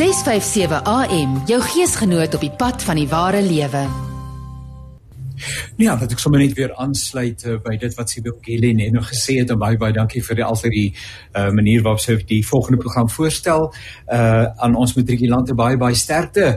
657 AM, jou geesgenoot op die pad van die ware lewe. Ja, dat ek sommer net weer aansluit uh, by dit wat Sibyl Kelly net nog gesê het en baie baie dankie vir die altyd die uh, manier waarop sy die volgende program voorstel. Uh aan ons matrikulante baie baie sterkte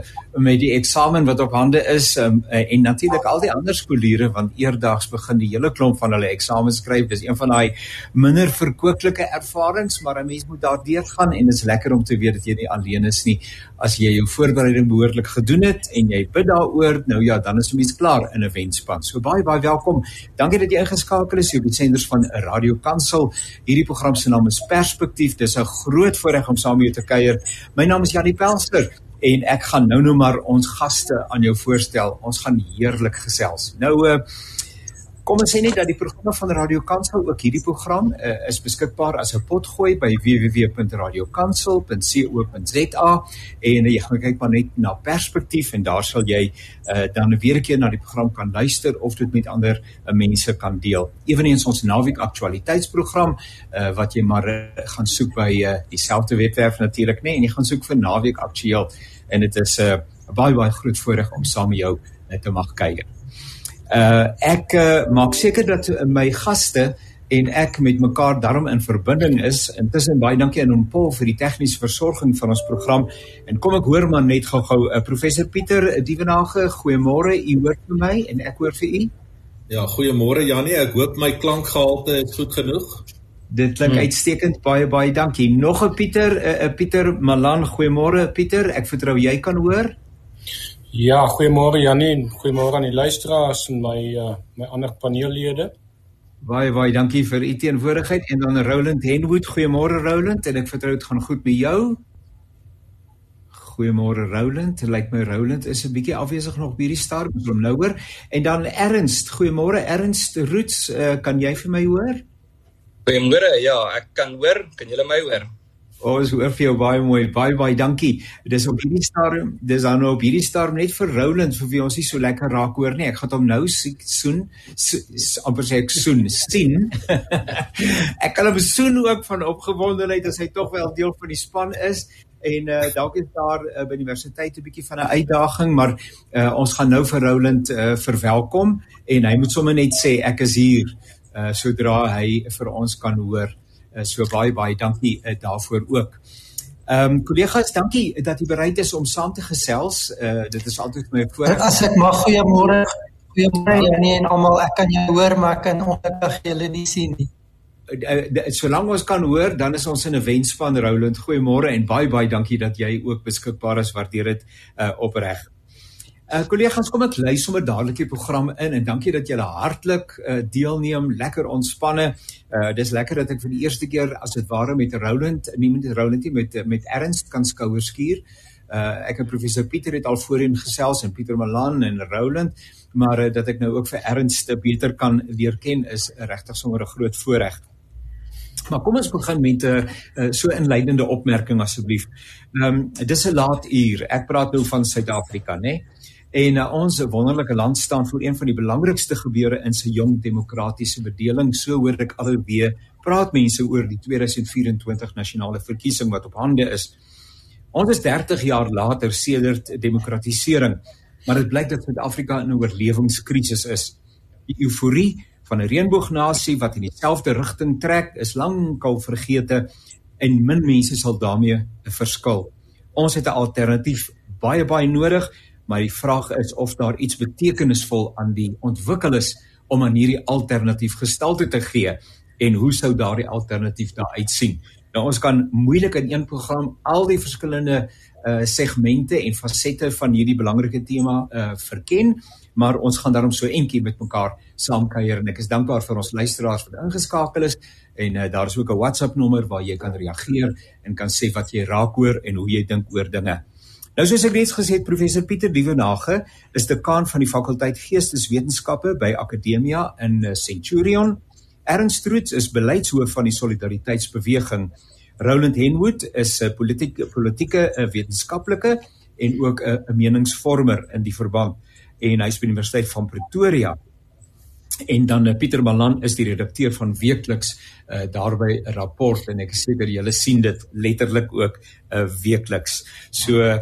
met die eksamen wat op hande is um, en natuurlik al die ander skooliere want eerdags begin die hele klomp van hulle eksamens skryf. Dis een van daai minder verkwikkelike ervarings, maar 'n mens moet daardeur gaan en dit is lekker om te weet dat jy nie alleen is nie. As jy jou voorbereiding behoorlik gedoen het en jy bid daaroor, nou ja, dan is jy mens klaar in 'n wenspan. So baie baie welkom. Dankie dat jy ingeskakel is op die senders van Radio Kansel. Hierdie program se naam is Perspektief. Dis 'n groot voorreg om saam jou te kuier. My naam is Janie Pelster en ek gaan nou nou maar ons gaste aan jou voorstel. Ons gaan heerlik gesels. Nou uh Kom ons sê net dat die programme van Radio Kansel ook hierdie program uh, is beskikbaar as 'n potgooi by www.radiokansel.co.za en uh, jy gaan kyk maar net na perspektief en daar sal jy uh, dan weer 'n keer na die program kan luister of dit met ander uh, mense kan deel. Eweneens ons naweek aktualiteitsprogram uh, wat jy maar uh, gaan soek by uh, dieselfde webwerf natuurlik nê nee, en jy gaan soek vir naweek aktueel en dit is 'n uh, baie baie groot voorreg om saam met jou uh, te mag kuier. Uh ek uh, maak seker dat my gaste en ek met mekaar daarom in verbinding is. Intussen baie dankie aan hom Paul vir die tegniese versorging van ons program. En kom ek hoor maar net gou-gou uh, professor Pieter Dievenage, goeiemôre. U hoor vir my en ek hoor vir u. Ja, goeiemôre Janie. Ek hoop my klankgehalte is goed genoeg. Dit klink hmm. uitstekend. Baie baie dankie. Nog 'n Pieter, 'n uh, Pieter Malan, goeiemôre Pieter. Ek vertrou jy kan hoor. Ja, goeiemôre Janie, goeiemôre aan die luisteraars en my uh, my ander paneellede. Baie baie dankie vir u teenwoordigheid en dan Roland Henwood. Goeiemôre Roland en ek vertrou dit gaan goed met jou. Goeiemôre Roland. Lyk like my Roland is 'n bietjie afwesig nog by die start, moet hom nou hoor. En dan Ernst. Goeiemôre Ernst Roots, uh, kan jy vir my hoor? Goeiemôre. Ja, ek kan hoor. Kan julle my hoor? Ons hoor vir jou baie mooi. Baie baie dankie. Dis op hierdie stadium, dis dan nou op hierdie stadium net vir Roland vir wie ons nie so lekker raak hoor nie. Ek gaan hom nou soen. amper sê ek soen, sien. ek kan hom soen ook van opgewondenheid as hy tog wel deel van die span is en uh, dalk is daar uh, by die universiteit 'n bietjie van 'n uitdaging, maar uh, ons gaan nou vir Roland uh, verwelkom en hy moet sommer net sê ek is hier uh, sodra hy vir ons kan hoor. Uh, so baie baie dankie uh, daarvoor ook. Ehm um, kollegas, dankie dat jy bereid is om saam te gesels. Uh dit is altyd my voorreg. As ek mag goeiemôre. Goeiemôre Janie en almal. Ek kan jou hoor, maar ek kan ongelukkig julle nie sien nie. Solank ons kan hoor, dan is ons in 'n wenspan Roland. Goeiemôre en baie baie dankie dat jy ook beskikbaar is. Waardeer dit uh opreg. Uh kollegas, kom ek lei sommer dadelik die program in en dankie dat julle hartlik uh deelneem, lekker ontspanne. Uh dis lekker dat ek vir die eerste keer as dit ware met Roland, nie met Roland nie, met met Ernst kan skouers skuur. Uh ek en professor Pieter het al voorheen gesels en Pieter Malan en Roland, maar uh, dat ek nou ook vir Ernst beter kan leer ken is regtig sommer 'n groot voorreg. Maar kom ons begin met 'n uh, so inleidende opmerking asseblief. Ehm um, dis 'n laat uur. Ek praat nou van Suid-Afrika, né? Nee? En uh, ons wonderlike land staan voor een van die belangrikste gebeure in sy jong demokratiese bedeling. So hoor ek alweer praat mense oor die 2024 nasionale verkiesing wat op hande is. Ons is 30 jaar later sedert demokratisering, maar dit blyk dat Suid-Afrika in 'n oorlewingskrisis is. Die euforie van 'n reënboognasie wat in dieselfde rigting trek, is lankal vergete en min mense sal daarmee 'n verskil. Ons het 'n alternatief baie baie nodig maar die vraag is of daar iets betekenisvol aan die ontwikkel is om aan hierdie alternatief gestalte te gee en hoe sou daardie alternatief daar uitsien. Nou ons kan moeilik in een program al die verskillende uh segmente en fasette van hierdie belangrike tema uh verken, maar ons gaan daarom so entjie met mekaar saamkuier en ek is dankbaar vir ons luisteraars wat ingeskakel is en uh, daar is ook 'n WhatsApp nommer waar jy kan reageer en kan sê wat jy raak hoor en hoe jy dink oor dinge. Nou soos ek reeds gesê het, professor Pieter Dievenage is dekaan van die fakulteit Geesteswetenskappe by Akademia in eh, Centurion. Ernst Roots is beleidshoof van die Solidariteitsbeweging. Roland Henwood is 'n politieke politieke eh, wetenskaplike en ook 'n meningsvormer in die verband en hy's by die Universiteit van Pretoria. en dan Pieter Malan is die redakteur van weekliks uh, daarby 'n rapport en ek is seker julle sien dit letterlik ook uh, weekliks. So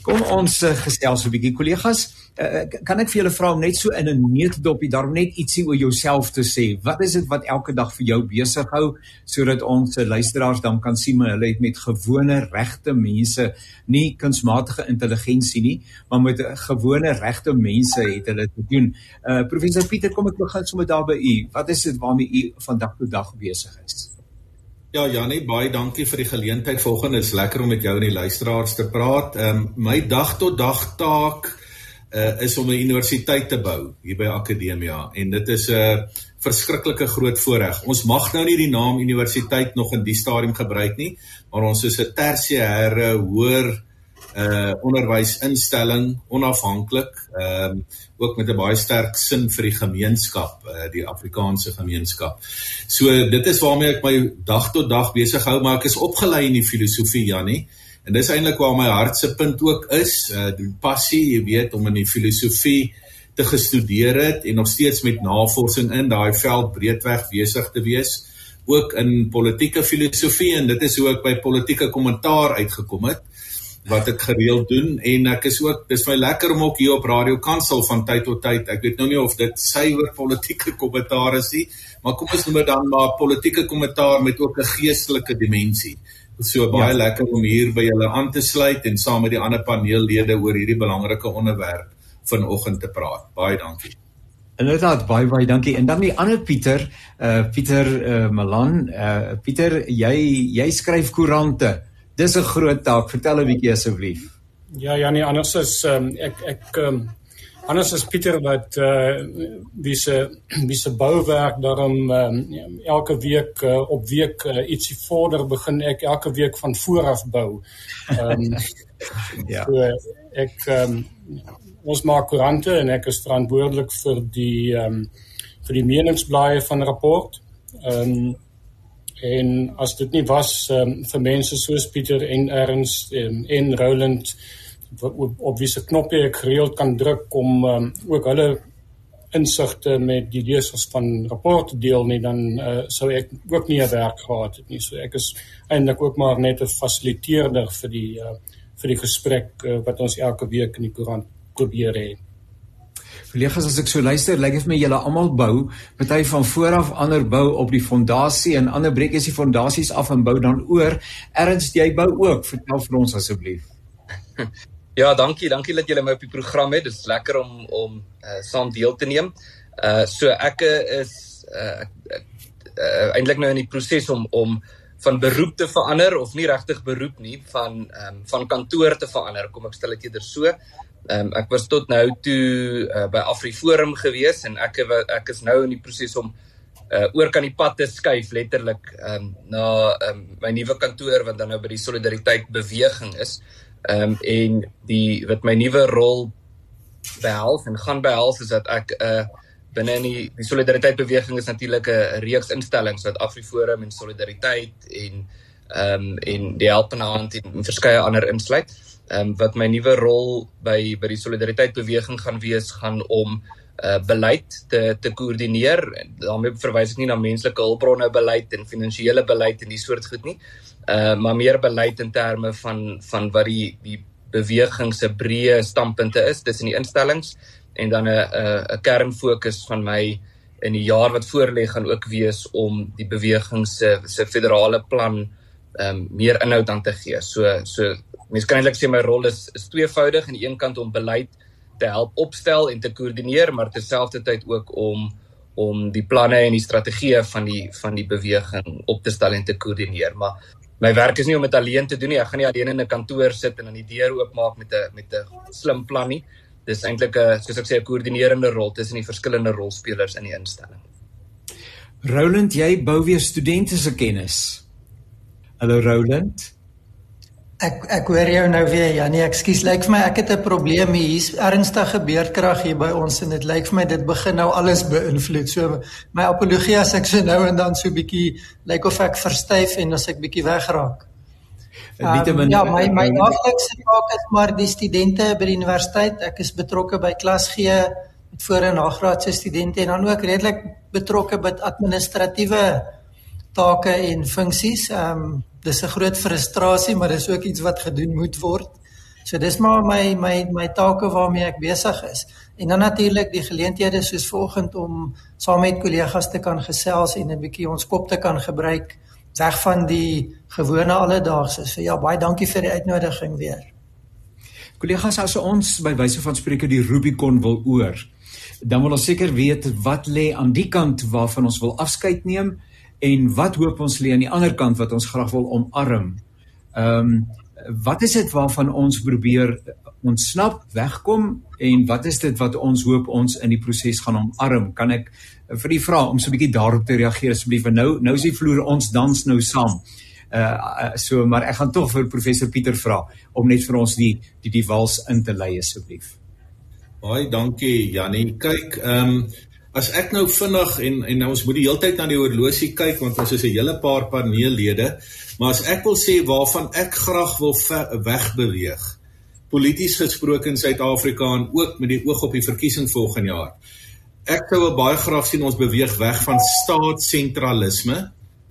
kom ons uh, gesels 'n bietjie kollegas. Uh, kan ek vir julle vra om net so in 'n neutdopie daarom net ietsie oor jouself te sê. Wat is dit wat elke dag vir jou besig hou sodat ons luisteraars dan kan sien maar hulle het met gewone regte mense, nie kunsmatige intelligensie nie, maar met gewone regte mense het hulle te doen. Uh professor Pieter, kom ek begin sommer daar by u. Wat is dit waarmee u van dag tot dag besig is? Ja, Janie, baie dankie vir die geleentheid vanoggend. Dit is lekker om met jou en die luisteraars te praat. Ehm um, my dag tot dag taak uh, is om 'n universiteit te bou hier by Akademia en dit is 'n uh, verskriklike groot voorreg. Ons mag nou nie die naam universiteit nog in die stadium gebruik nie, maar ons is 'n tersiêre hoër uh onderwysinstelling onafhanklik ehm um, ook met 'n baie sterk sin vir die gemeenskap uh die Afrikaanse gemeenskap. So dit is waarmee ek my dag tot dag besig hou maar ek is opgelei in die filosofie Jannie en dis eintlik waar my hart se punt ook is uh die passie jy weet om in die filosofie te gestudeer het en nog steeds met navorsing in daai veld breedweg besig te wees ook in politieke filosofie en dit is hoe ek by politieke kommentaar uitgekom het wat ek gereeld doen en ek is ook dis my lekker om ook hier op Radio Kansel van tyd tot tyd. Ek weet nou nie of dit suiwer politieke kommentaar is nie, maar kom ons noem dit dan maar politieke kommentaar met ook 'n geestelike dimensie. So baie ja. lekker om hier by julle aan te sluit en saam met die ander paneellede oor hierdie belangrike onderwerp vanoggend te praat. Baie dankie. Inderdaad baie baie dankie. En dan die ander Pieter, uh Pieter uh Malan, uh Pieter, jy jy skryf koerante. Dis 'n groot taak. Vertel 'n bietjie asseblief. Ja, ja, nee, anders is um, ek ek um, anders is Pieter wat uh wie se wie se bouwerk daarom um, elke week uh, op week uh, ietsie vorder begin ek elke week van voor af bou. Ehm um, ja. So, ek um, ons maak koerante en ek is verantwoordelik vir die ehm um, vir die meningsblaaie van rapport. Ehm um, en as dit nie was um, vir mense soos Pieter en Ernst en, en Roland op, op wiese knoppe ek gereeld kan druk om um, ook hulle insigte met die lesers van rapporte deel nie dan uh, sou ek ook nie 'n werk gehad het nie. So ek is eintlik ook maar net 'n fasiliteerder vir die uh, vir die gesprek uh, wat ons elke week in die koerant probeer hê Kollegas, as ek so luister, lyk dit vir my julle almal bou, party van vooraf ander bou op die fondasie en ander breek as die fondasies af en bou dan oor. Ernst, jy bou ook. Vertel vir ons asseblief. Ja, dankie, dankie dat julle my op die program het. Dit is lekker om om uh, saam deel te neem. Uh so ek is uh, uh eintlik nou in die proses om om van beroep te verander of nie regtig beroep nie van um, van kantoor te verander. Kom ek stel dit eerder so. Ehm um, ek was tot nou toe uh, by AfriForum gewees en ek ek is nou in die proses om uh, oor kan die pad te skuif letterlik ehm um, na um, my nuwe kantoor wat dan nou by die solidariteit beweging is. Ehm um, en die wat my nuwe rol behels en gaan behels is dat ek 'n uh, binne in die, die solidariteit beweging is natuurlik 'n reeks instellings wat AfriForum en solidariteit en ehm um, en die helpende hand en verskeie ander insluit ehm um, wat my nuwe rol by by die solidariteit beweging gaan wees gaan om uh beleid te te koördineer. daarmee verwys ek nie na menslike hulpbronne beleid en finansiële beleid en die soort goed nie. Uh maar meer beleid in terme van van wat die die beweging se breë standpunte is tussen die instellings en dan 'n 'n 'n kernfokus van my in die jaar wat voorlê gaan ook wees om die beweging se se federale plan ehm um, meer inhoud aan te gee. So so Mens kan eintlik sê my rol is is tweevoudig aan die een kant om beleid te help opstel en te koördineer, maar terselfdertyd ook om om die planne en die strategieë van die van die beweging op te stel en te koördineer. Maar my werk is nie om dit alleen te doen nie. Ek gaan nie alleen in 'n kantoor sit en aan die deur oopmaak met 'n met 'n slim plan nie. Dis eintlik 'n soos ek sê 'n koördinerende rol tussen die verskillende rolspelers in die instelling. Roland, jy bou weer studente se kennis. Hallo Roland. Ek ek hoor jou nou weer Janie, ekskuus, lyk vir my ek het 'n probleem hier. Hier's ernstige beerdkrag hier by ons en dit lyk vir my dit begin nou alles beïnvloed. So my apologie as ek so nou en dan so bietjie lyk of ek verstyf en as ek bietjie wegraak. Um, ja, my my daaglikse taak is maar die studente by die universiteit. Ek is betrokke by klas gee met voor- en nagraadse studente en dan ook redelik betrokke by administratiewe take en funksies. Ehm um, dis 'n groot frustrasie, maar dis ook iets wat gedoen moet word. So dis maar my my my take waarmee ek besig is. En dan natuurlik die geleenthede soos vanoggend om saam met kollegas te kan gesels en 'n bietjie ons kop te kan gebruik weg van die gewone alledaagse. So ja, baie dankie vir die uitnodiging weer. Kollegas, as ons by wyse van spreke die Rubicon wil oor, dan wil ons seker weet wat lê aan die kant waarvan ons wil afskeid neem en wat hoop ons lê aan die ander kant wat ons graag wil omarm. Ehm um, wat is dit waarvan ons probeer ontsnap, wegkom en wat is dit wat ons hoop ons in die proses gaan omarm? Kan ek vir die vra om so 'n bietjie daarop te reageer asseblief? Nou nou is die vloer ons dans nou saam. Uh so maar ek gaan tog vir professor Pieter vra om net vir ons die die die wals in te lei asseblief. Baie dankie Jannie. Kyk, ehm um, as ek nou vinnig en en nou ons moet die hele tyd na die horlosie kyk want ons is 'n hele paar paneellede, maar as ek wil sê waarvan ek graag wil wegbeweeg polities gesproke in Suid-Afrika en ook met die oog op die verkiesing volgende jaar. Ek sou baie graag sien ons beweeg weg van staatssentralisme,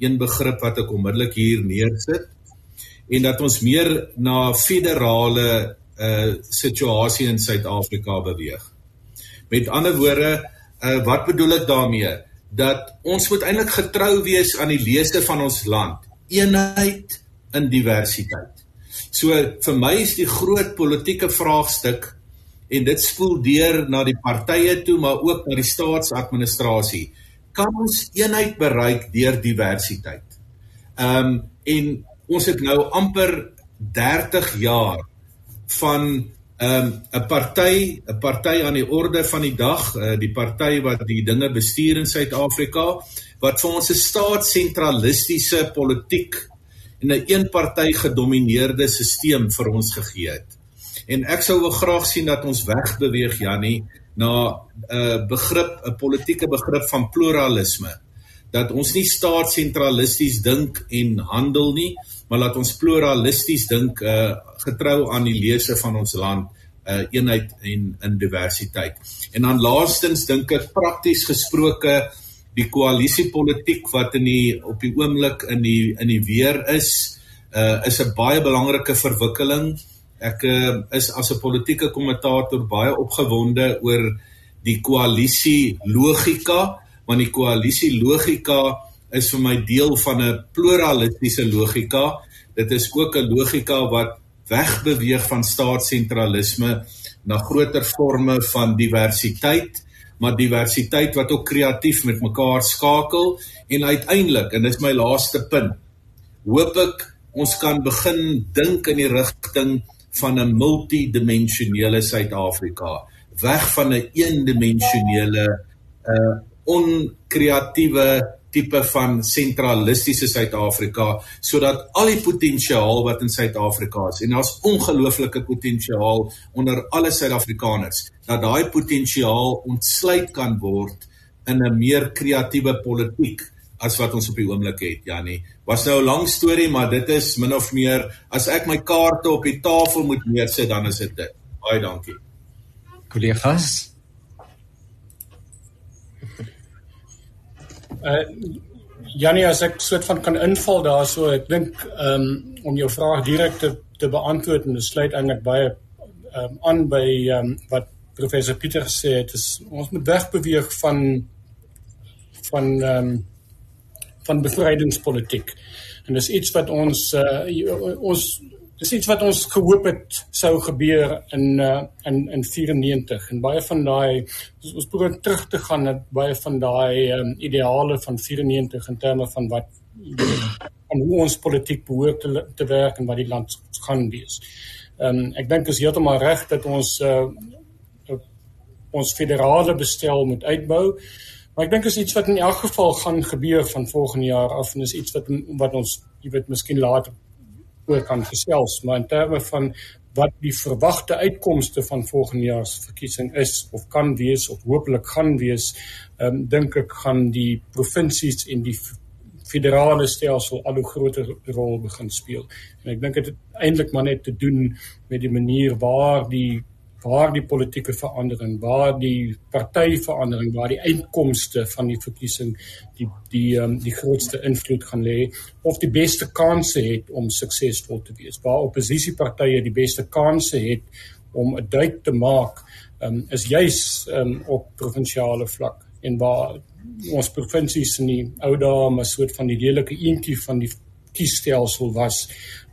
een begrip wat ek onmiddellik hier neersit, en dat ons meer na federale uh situasie in Suid-Afrika beweeg. Met ander woorde, uh wat bedoel ek daarmee? Dat ons moet eintlik getrou wees aan die lese van ons land, eenheid in diversiteit. So vir my is die groot politieke vraagstuk en dit spoel deur na die partye toe maar ook na die staatsadministrasie. Kan ons eenheid bereik deur diversiteit? Ehm um, en ons het nou amper 30 jaar van ehm um, 'n party, 'n party aan die orde van die dag, uh, die party wat die dinge bestuur in Suid-Afrika wat vir ons 'n staatssentralistiese politiek en 'n eenpartyt gedomeineerde stelsel vir ons gegee het. En ek sou wel graag sien dat ons wegbeweeg Jannie na 'n uh, begrip, 'n politieke begrip van pluralisme. Dat ons nie staatssentralisties dink en handel nie, maar laat ons pluralisties dink uh, getrou aan die lese van ons land uh, eenheid en in diversiteit. En dan laastens dink ek prakties gesproke die koalisiepolitiek wat in die op die oomblik in die in die weer is uh is 'n baie belangrike verwikkeling. Ek uh, is as 'n politieke kommentator baie opgewonde oor die koalisie logika, want die koalisie logika is vir my deel van 'n pluralistiese logika. Dit is ook 'n logika wat wegbeweeg van staatssentralisme na groter forme van diversiteit maar diversiteit wat ook kreatief met mekaar skakel en uiteindelik en dis my laaste punt hoop ek ons kan begin dink in die rigting van 'n multidimensionele Suid-Afrika weg van 'n een eendimensionele uh onkreatiewe tipe van sentralistiese Suid-Afrika sodat al die potensiaal wat in Suid-Afrika is en daar's ongelooflike potensiaal onder alle Suid-Afrikaners dat daai potensiaal ontsluit kan word in 'n meer kreatiewe politiek as wat ons op die oomblik het Jannie. Was nou 'n lang storie maar dit is min of meer as ek my kaarte op die tafel moet neersit dan is dit dit. Baie dankie. Kollegas Uh Janie, as ek soort van kan inval daarso, ek dink um om jou vraag direk te te beantwoord en dit sluit eintlik baie um aan by um wat professor Pieter gesê het, is ons moet wegbeweeg van van um van bevrydingspolitiek. En dis iets wat ons uh, ons dis iets wat ons gehoop het sou gebeur in uh, in in 94 en baie van daai ons, ons probeer terug te gaan na baie van daai um, ideale van 94 in terme van wat en hoe ons politiek behoort te, te werk en wat die land gaan wees. Ehm um, ek dink is heeltemal reg dat ons uh, ons federale bestel moet uitbou. Maar ek dink is iets wat in elk geval gaan gebeur van volgende jaar af en is iets wat wat ons jy weet miskien later oor kan gesels, maar in terme van wat die verwagte uitkomste van volgende jaar se verkiesing is of kan wees of hopelik gaan wees, ehm um, dink ek gaan die provinsies en die federale stelsel al 'n groter rol begin speel. En ek dink dit het eintlik maar net te doen met die manier waar die waar die politieke verandering, waar die partyverandering, waar die uitkomste van die verkiesing die die um, die grootste invloed gaan lê of die beste kanse het om suksesvol te wees. Waar oppositiepartye die beste kanse het om 'n duik te maak, um, is juis um, op provinsiale vlak en waar ons provinsies in die ou dae 'n soort van die lelike eentjie van die kiesstelsel was,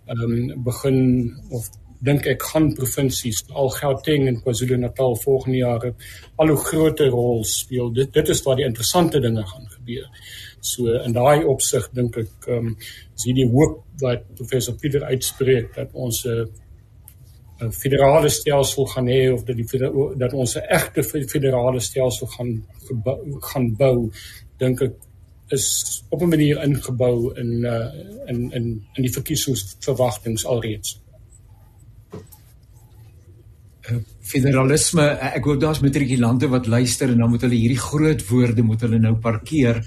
ehm um, begin of dink ek gaan provinsies al Gauteng en KwaZulu-Natal volgende jaar al hoe groter rol speel. Dit dit is waar die interessante dinge gaan gebeur. So in daai opsig dink ek ehm um, is hierdie hoop wat professor Pieter uitspreek dat ons 'n uh, 'n federale stelsel gaan hê of dat die dat ons 'n egte federale stelsel gaan gebou, gaan bou dink ek is op 'n manier ingebou in uh, in in in die verkiesingsverwagtinge alreeds federalisme ek hoop daar's matrikulante wat luister en dan moet hulle hierdie groot woorde moet hulle nou parkeer.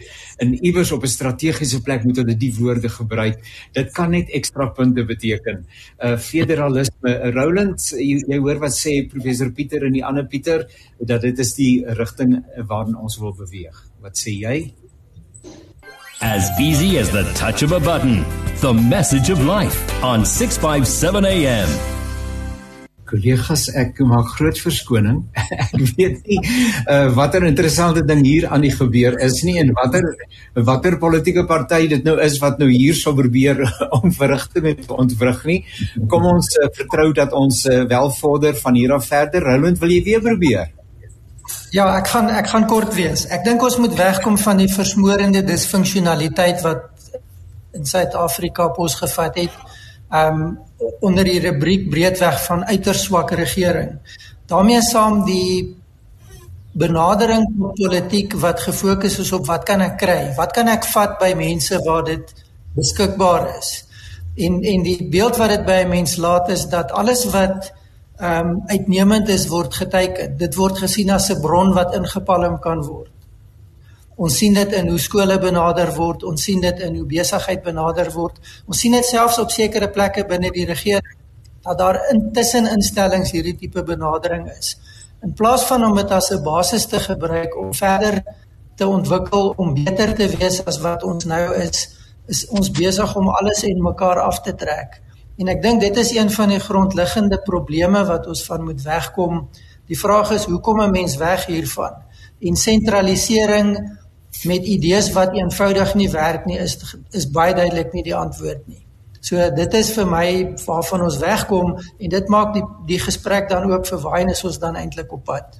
In iewers op 'n strategiese plek moet hulle die woorde gebruik. Dit kan net ekstra punte beteken. Uh federalisme Roland jy, jy hoor wat sê professor Pieter en die ander Pieter dat dit is die rigting waarin ons wil beweeg. Wat sê jy? As easy as the touch of a button the message of life on 657 AM kollegas, ek maak groot verskoning. ek weet nie uh, watter interessante ding hier aan die gebeur is nie en watter watter politieke party dit nou is wat nou hier sou probeer om verrigte met ontwrig nie. Kom ons uh, vertrou dat ons uh, wel vorder van hier af verder. Roland, wil jy weer probeer? Ja, ek gaan ek gaan kort wees. Ek dink ons moet wegkom van die versmorende disfunksionaliteit wat in Suid-Afrika op ons gevat het. Um, onder die rubriek breedweg van uiters swak regering. daarmee saam die benadering tot politiek wat gefokus is op wat kan ek kry? Wat kan ek vat by mense waar dit beskikbaar is? En en die beeld wat dit by 'n mens laat is dat alles wat ehm um, uitnemend is word geteken. Dit word gesien as 'n bron wat ingepalm kan word. Ons sien dit in hoe skole benader word, ons sien dit in hoe besigheid benader word. Ons sien dit selfs op sekere plekke binne die regering dat daar intussen instellings hierdie tipe benadering is. In plaas van om dit as 'n basis te gebruik om verder te ontwikkel om beter te wees as wat ons nou is, is ons besig om alles en mekaar af te trek. En ek dink dit is een van die grondliggende probleme wat ons van moet wegkom. Die vraag is hoekom 'n mens weg hiervan? En sentralisering met idees wat eenvoudig nie werk nie is is baie duidelik nie die antwoord nie. So dit is vir my waarvan ons wegkom en dit maak die die gesprek dan ook verwaai as ons dan eintlik op pad.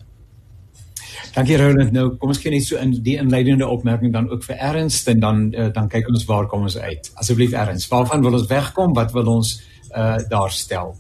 Dankie Roland. Nou kom ons gee net so in die inleidende opmerking dan ook vir Ernst en dan uh, dan kyk ons waar kom ons uit. Asseblief Ernst, waarvan wil ons wegkom? Wat wil ons uh daar stel?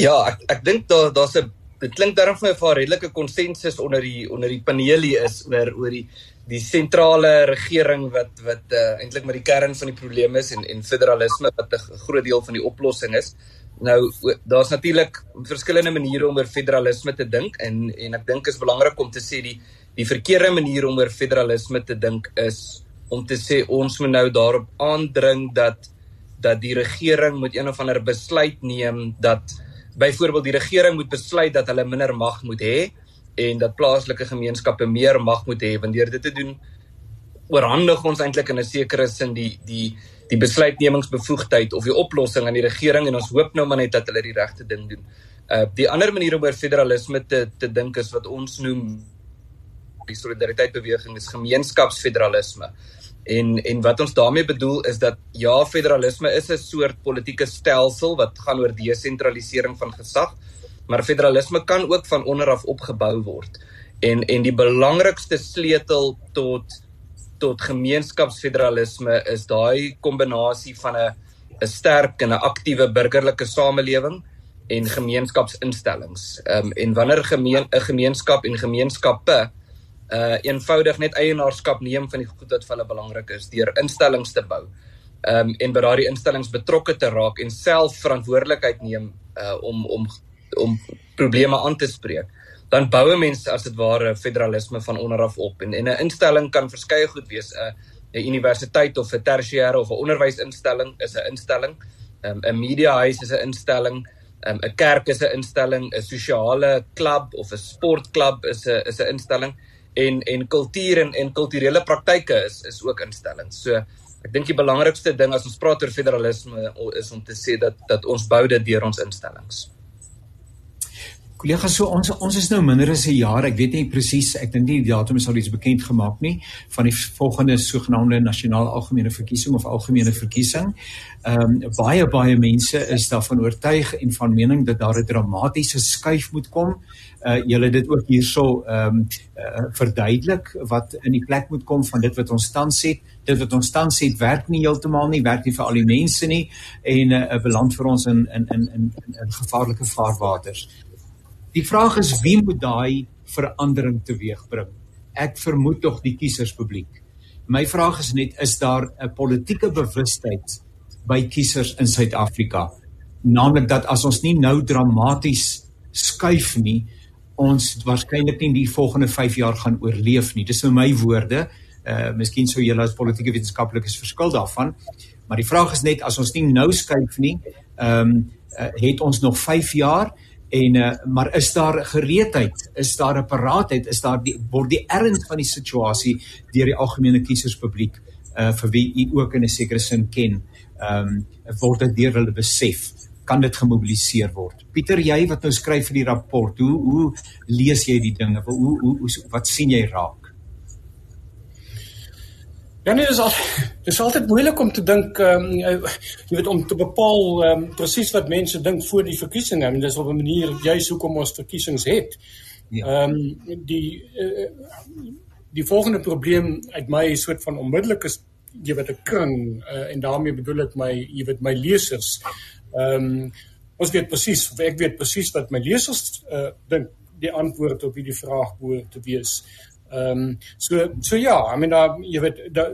Ja, ek ek dink daar daar's 'n dit klink darm vir my 'n redelike konsensus onder die onder die paneel hier is oor oor die die sentrale regering wat wat uh, eintlik met die kern van die probleem is en en federalisme wat 'n groot deel van die oplossing is. Nou daar's natuurlik verskillende maniere om oor federalisme te dink en en ek dink is belangrik om te sê die die verkeerde manier om oor federalisme te dink is om te sê ons moet nou daarop aandring dat dat die regering moet een of ander besluit neem dat byvoorbeeld die regering moet besluit dat hulle minder mag moet hê en dat plaaslike gemeenskappe meer mag moet hê wanneer dit te doen oorhandig ons eintlik in 'n sekere sin die die die besluitnemingsbevoegdheid of die oplossing aan die regering en ons hoop nou maar net dat hulle die regte ding doen. Uh die ander manier om oor federalisme te te dink is wat ons noem die solidariteitsbeweging is gemeenskapsfederalisme. En en wat ons daarmee bedoel is dat ja, federalisme is 'n soort politieke stelsel wat gaan oor desentralisering van gesag maar federalisme kan ook van onder af opgebou word. En en die belangrikste sleutel tot tot gemeenskapsfederalisme is daai kombinasie van 'n 'n sterk en 'n aktiewe burgerlike samelewing en gemeenskapsinstellings. Ehm um, en wanneer gemeen 'n gemeenskap en gemeenskappe uh eenvoudig net eienaarskap neem van die goed wat vir hulle belangrik is deur instellings te bou. Ehm um, en by daardie instellings betrokke te raak en self verantwoordelikheid neem uh om om om probleme aan te spreek dan boue mense as dit ware federalisme van onder af op. En en 'n instelling kan verskeie goed wees. 'n 'n universiteit of 'n tersiêre of 'n onderwysinstelling is 'n instelling. 'n um, 'n mediahuis is 'n instelling. 'n um, kerk is 'n instelling, 'n sosiale klub of 'n sportklub is 'n is 'n instelling. En en kultuur en en kulturele praktyke is is ook instellings. So ek dink die belangrikste ding as ons praat oor federalisme is om te sê dat dat ons bou dit deur ons instellings. Kollega, so ons ons is nou minder as 'n jaar. Ek weet nie presies, ek dink die datum is al iets bekend gemaak nie van die volgende sogenaamde nasionale algemene verkiesing of algemene verkiesing. Ehm um, baie baie mense is daarvan oortuig en van mening dat daar 'n dramatiese skuif moet kom. Uh julle dit ook hierso ehm um, uh, verduidelik wat in die plek moet kom van dit wat ons tans het. Dit wat ons tans het werk nie heeltemal nie, werk nie vir al die mense nie en 'n uh, beland vir ons in in in in, in gevaarlike vaarwaters. Die vraag is wie moet daai verandering teweegbring? Ek vermoed tog die kieserspubliek. My vraag is net is daar 'n politieke bewustheid by kiesers in Suid-Afrika naamlik dat as ons nie nou dramaties skuif nie ons waarskynlik nie die volgende 5 jaar gaan oorleef nie. Dis nou my woorde. Uh miskien sou julle as politieke wetenskaplikes verskil daarvan. Maar die vraag is net as ons nie nou skuif nie, ehm um, uh, het ons nog 5 jaar en uh, maar is daar gereedheid? Is daar 'n paraatheid is daar die word die erns van die situasie deur die algemene kieserspubliek uh, vir wie u ook in 'n sekere sin ken ehm um, word dit deur hulle besef? Kan dit gemobiliseer word? Pieter jy wat nou skryf vir die rapport hoe hoe lees jy die dinge? Hoe hoe, hoe wat sien jy raak Ja nee, dis al dis altyd moeilik om te dink ehm um, jy weet om te bepaal ehm um, presies wat mense dink voor die verkiesing. I mean dis op 'n manier juis hoekom ons verkiesings het. Ja. Ehm ja. um, die uh, die volgende probleem uit my soort van onmiddellik is jy weet 'n kring uh, en daarmee bedoel ek my jy weet my lesers. Ehm um, ons weet presies of ek weet presies wat my lesers uh, dink die antwoord op hierdie vraag behoort te wees. Ehm um, so so ja, I mean daar jy weet daar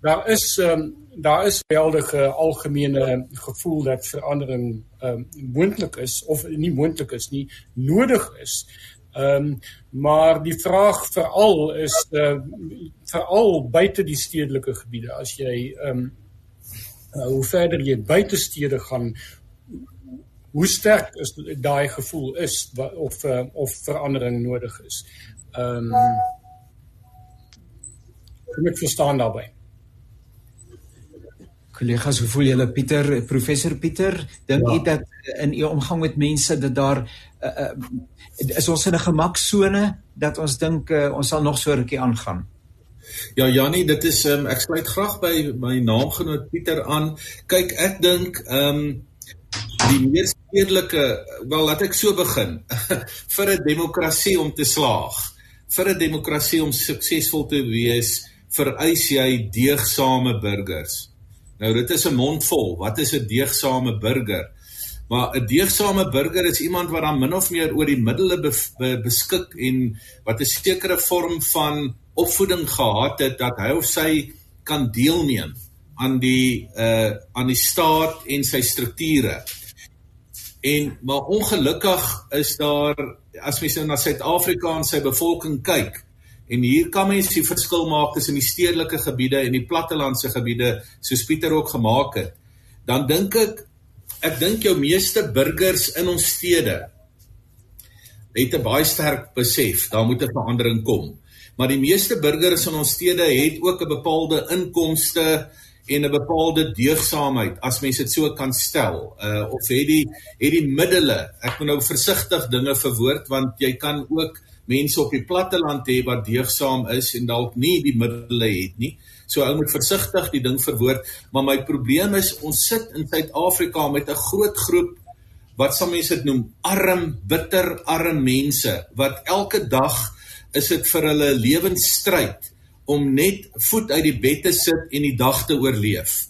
daar is ehm um, daar is geweldige algemene gevoel dat verandering ehm um, moontlik is of nie moontlik is nie, nodig is. Ehm um, maar die vraag veral is uh, veral buite die stedelike gebiede as jy ehm um, uh, hoe verder jy buite stede gaan hoe sterk is daai gevoel is of uh, of verandering nodig is. Ehm um, Kom ek verstaan daarbey. Kollegas, hoe voel julle Pieter, professor Pieter? Dink ja. u dat in u omgang met mense dat daar uh, uh, is ons in 'n gemaksone dat ons dink uh, ons sal nog so rukkie aangaan? Ja Jannie, dit is um, ek sluit graag by my naamgenoot Pieter aan. Kyk, ek dink ehm um, die mees stedelike wel laat ek so begin vir 'n demokrasie om te slaag, vir 'n demokrasie om suksesvol te wees, vereis jy deegsame burgers. Nou dit is 'n mondvol. Wat is 'n deegsame burger? Maar 'n deegsame burger is iemand wat dan min of meer oor die middele be, be, beskik en wat 'n sekere vorm van opvoeding gehad het dat hy of sy kan deelneem aan die uh aan die staat en sy strukture. En maar ongelukkig is daar as mens nou na Suid-Afrika en sy bevolking kyk, En hier kan mens die verskil maak tussen die stedelike gebiede en die plattelandse gebiede soos Pieter ook gemaak het. Dan dink ek ek dink jou meeste burgers in ons stede het 'n baie sterk besef daar moet 'n verandering kom. Maar die meeste burgers in ons stede het ook 'n bepaalde inkomste en 'n bepaalde deugsaamheid as mens dit so kan stel. Uh of het die het die middele. Ek moet nou versigtig dinge verwoord want jy kan ook mense op die platteland hê wat deugsaam is en dalk nie die middele het nie. So ou moet versigtig die ding verwoord, maar my probleem is ons sit in Suid-Afrika met 'n groot groep wat sal mense dit noem arm, bitter arm mense wat elke dag is dit vir hulle lewensstryd om net voet uit die bed te sit en die dag te oorleef.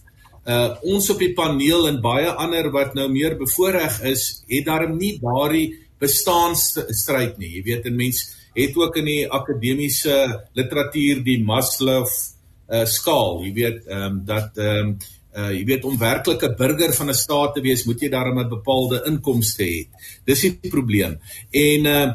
Uh ons op die paneel en baie ander wat nou meer bevoordeel is, het daarom nie daardie bestaanstryd nie. Jy weet, 'n mens het ook in die akademiese literatuur die Maslow uh, skaal. Jy weet, ehm um, dat ehm um, uh, jy weet om werklik 'n burger van 'n staat te wees, moet jy daarmee 'n bepaalde inkomste hê. Dis die probleem. En uh,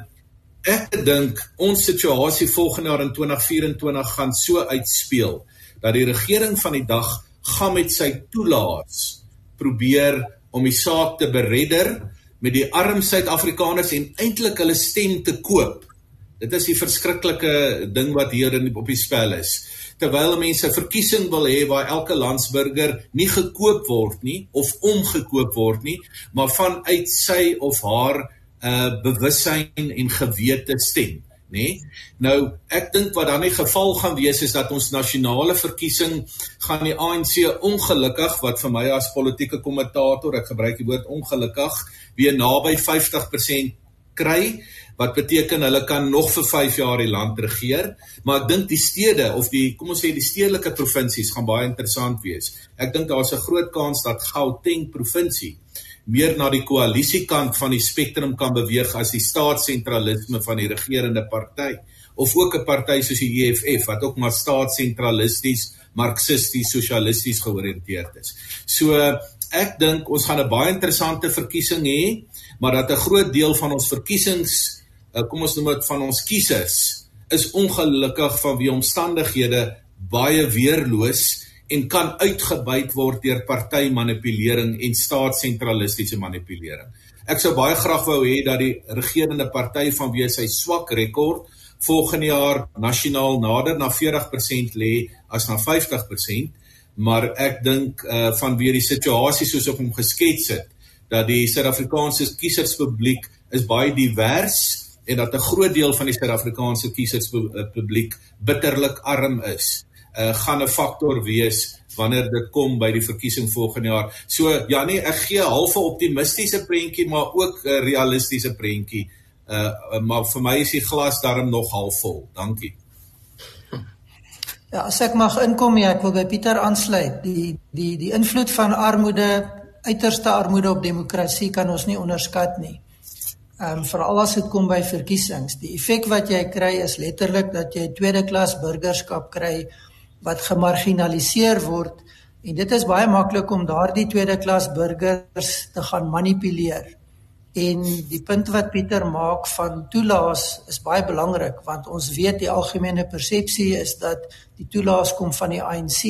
ek dink ons situasie volgende jaar in 2024 gaan so uitspeel dat die regering van die dag gaan met sy toelaats probeer om die saak te beredder met die arm Suid-Afrikaners en eintlik hulle stem te koop. Dit is die verskriklike ding wat hier in op die spel is. Terwyl mense 'n verkiesing wil hê waar elke landsburger nie gekoop word nie of omgekoop word nie, maar vanuit sy of haar uh bewussyn en gewete stem nê. Nou ek dink wat dan die geval gaan wees is dat ons nasionale verkiesing gaan die ANC ongelukkig wat vir my as politieke kommentator, ek gebruik die woord ongelukkig, weer naby 50% kry wat beteken hulle kan nog vir 5 jaar die land regeer maar ek dink die stede of die kom ons sê die stedelike provinsies gaan baie interessant wees ek dink daar's 'n groot kans dat Gauteng provinsie meer na die koalisiekant van die spektrum kan beweeg as die staatssentralisme van die regerende party of ook 'n party soos die EFF wat ook maar staatssentralisties, marxisties, sosialisties georiënteerd is. So ek dink ons gaan 'n baie interessante verkiesing hê, maar dat 'n groot deel van ons verkiesings, eh, kom ons noem dit van ons kiesers, is ongelukkig vanweë omstandighede baie weerloos en kan uitgebuit word deur partymanipulering en staatssentralistiese manipulering. Ek sou baie graag wou hê dat die regerende party vanweë sy swak rekord volgende jaar nasionaal nader na 40% lê as na 50%, maar ek dink uh vanweë die situasie soos ek hom geskets het dat die Suid-Afrikaanse kieserspubliek is baie divers en dat 'n groot deel van die Suid-Afrikaanse kieserspubliek bitterlik arm is uh, gaan 'n faktor wees wanneer dit kom by die verkiesing volgende jaar. So ja nee, ek gee half 'n optimistiese prentjie maar ook 'n realistiese prentjie. Uh maar vir my is die glas darm nog half vol. Dankie. Ja, as ek mag inkom, ja, ek wil by Pieter aansluit. Die die die invloed van armoede, uiterste armoede op demokrasie kan ons nie onderskat nie. Ehm um, veral as dit kom by verkiesings. Die effek wat jy kry is letterlik dat jy tweede klas burgerskap kry wat gemarginaliseer word en dit is baie maklik om daardie tweede klas burgers te gaan manipuleer. En die punt wat Pieter maak van toelaas is baie belangrik want ons weet die algemene persepsie is dat die toelaas kom van die ANC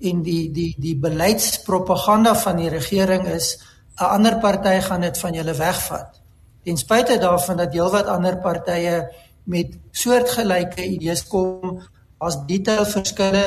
en die die die beleidspropaganda van die regering is 'n ander party gaan dit van julle wegvat. Ten spyte daarvan dat heelwat ander partye met soortgelyke idees kom as detail verskille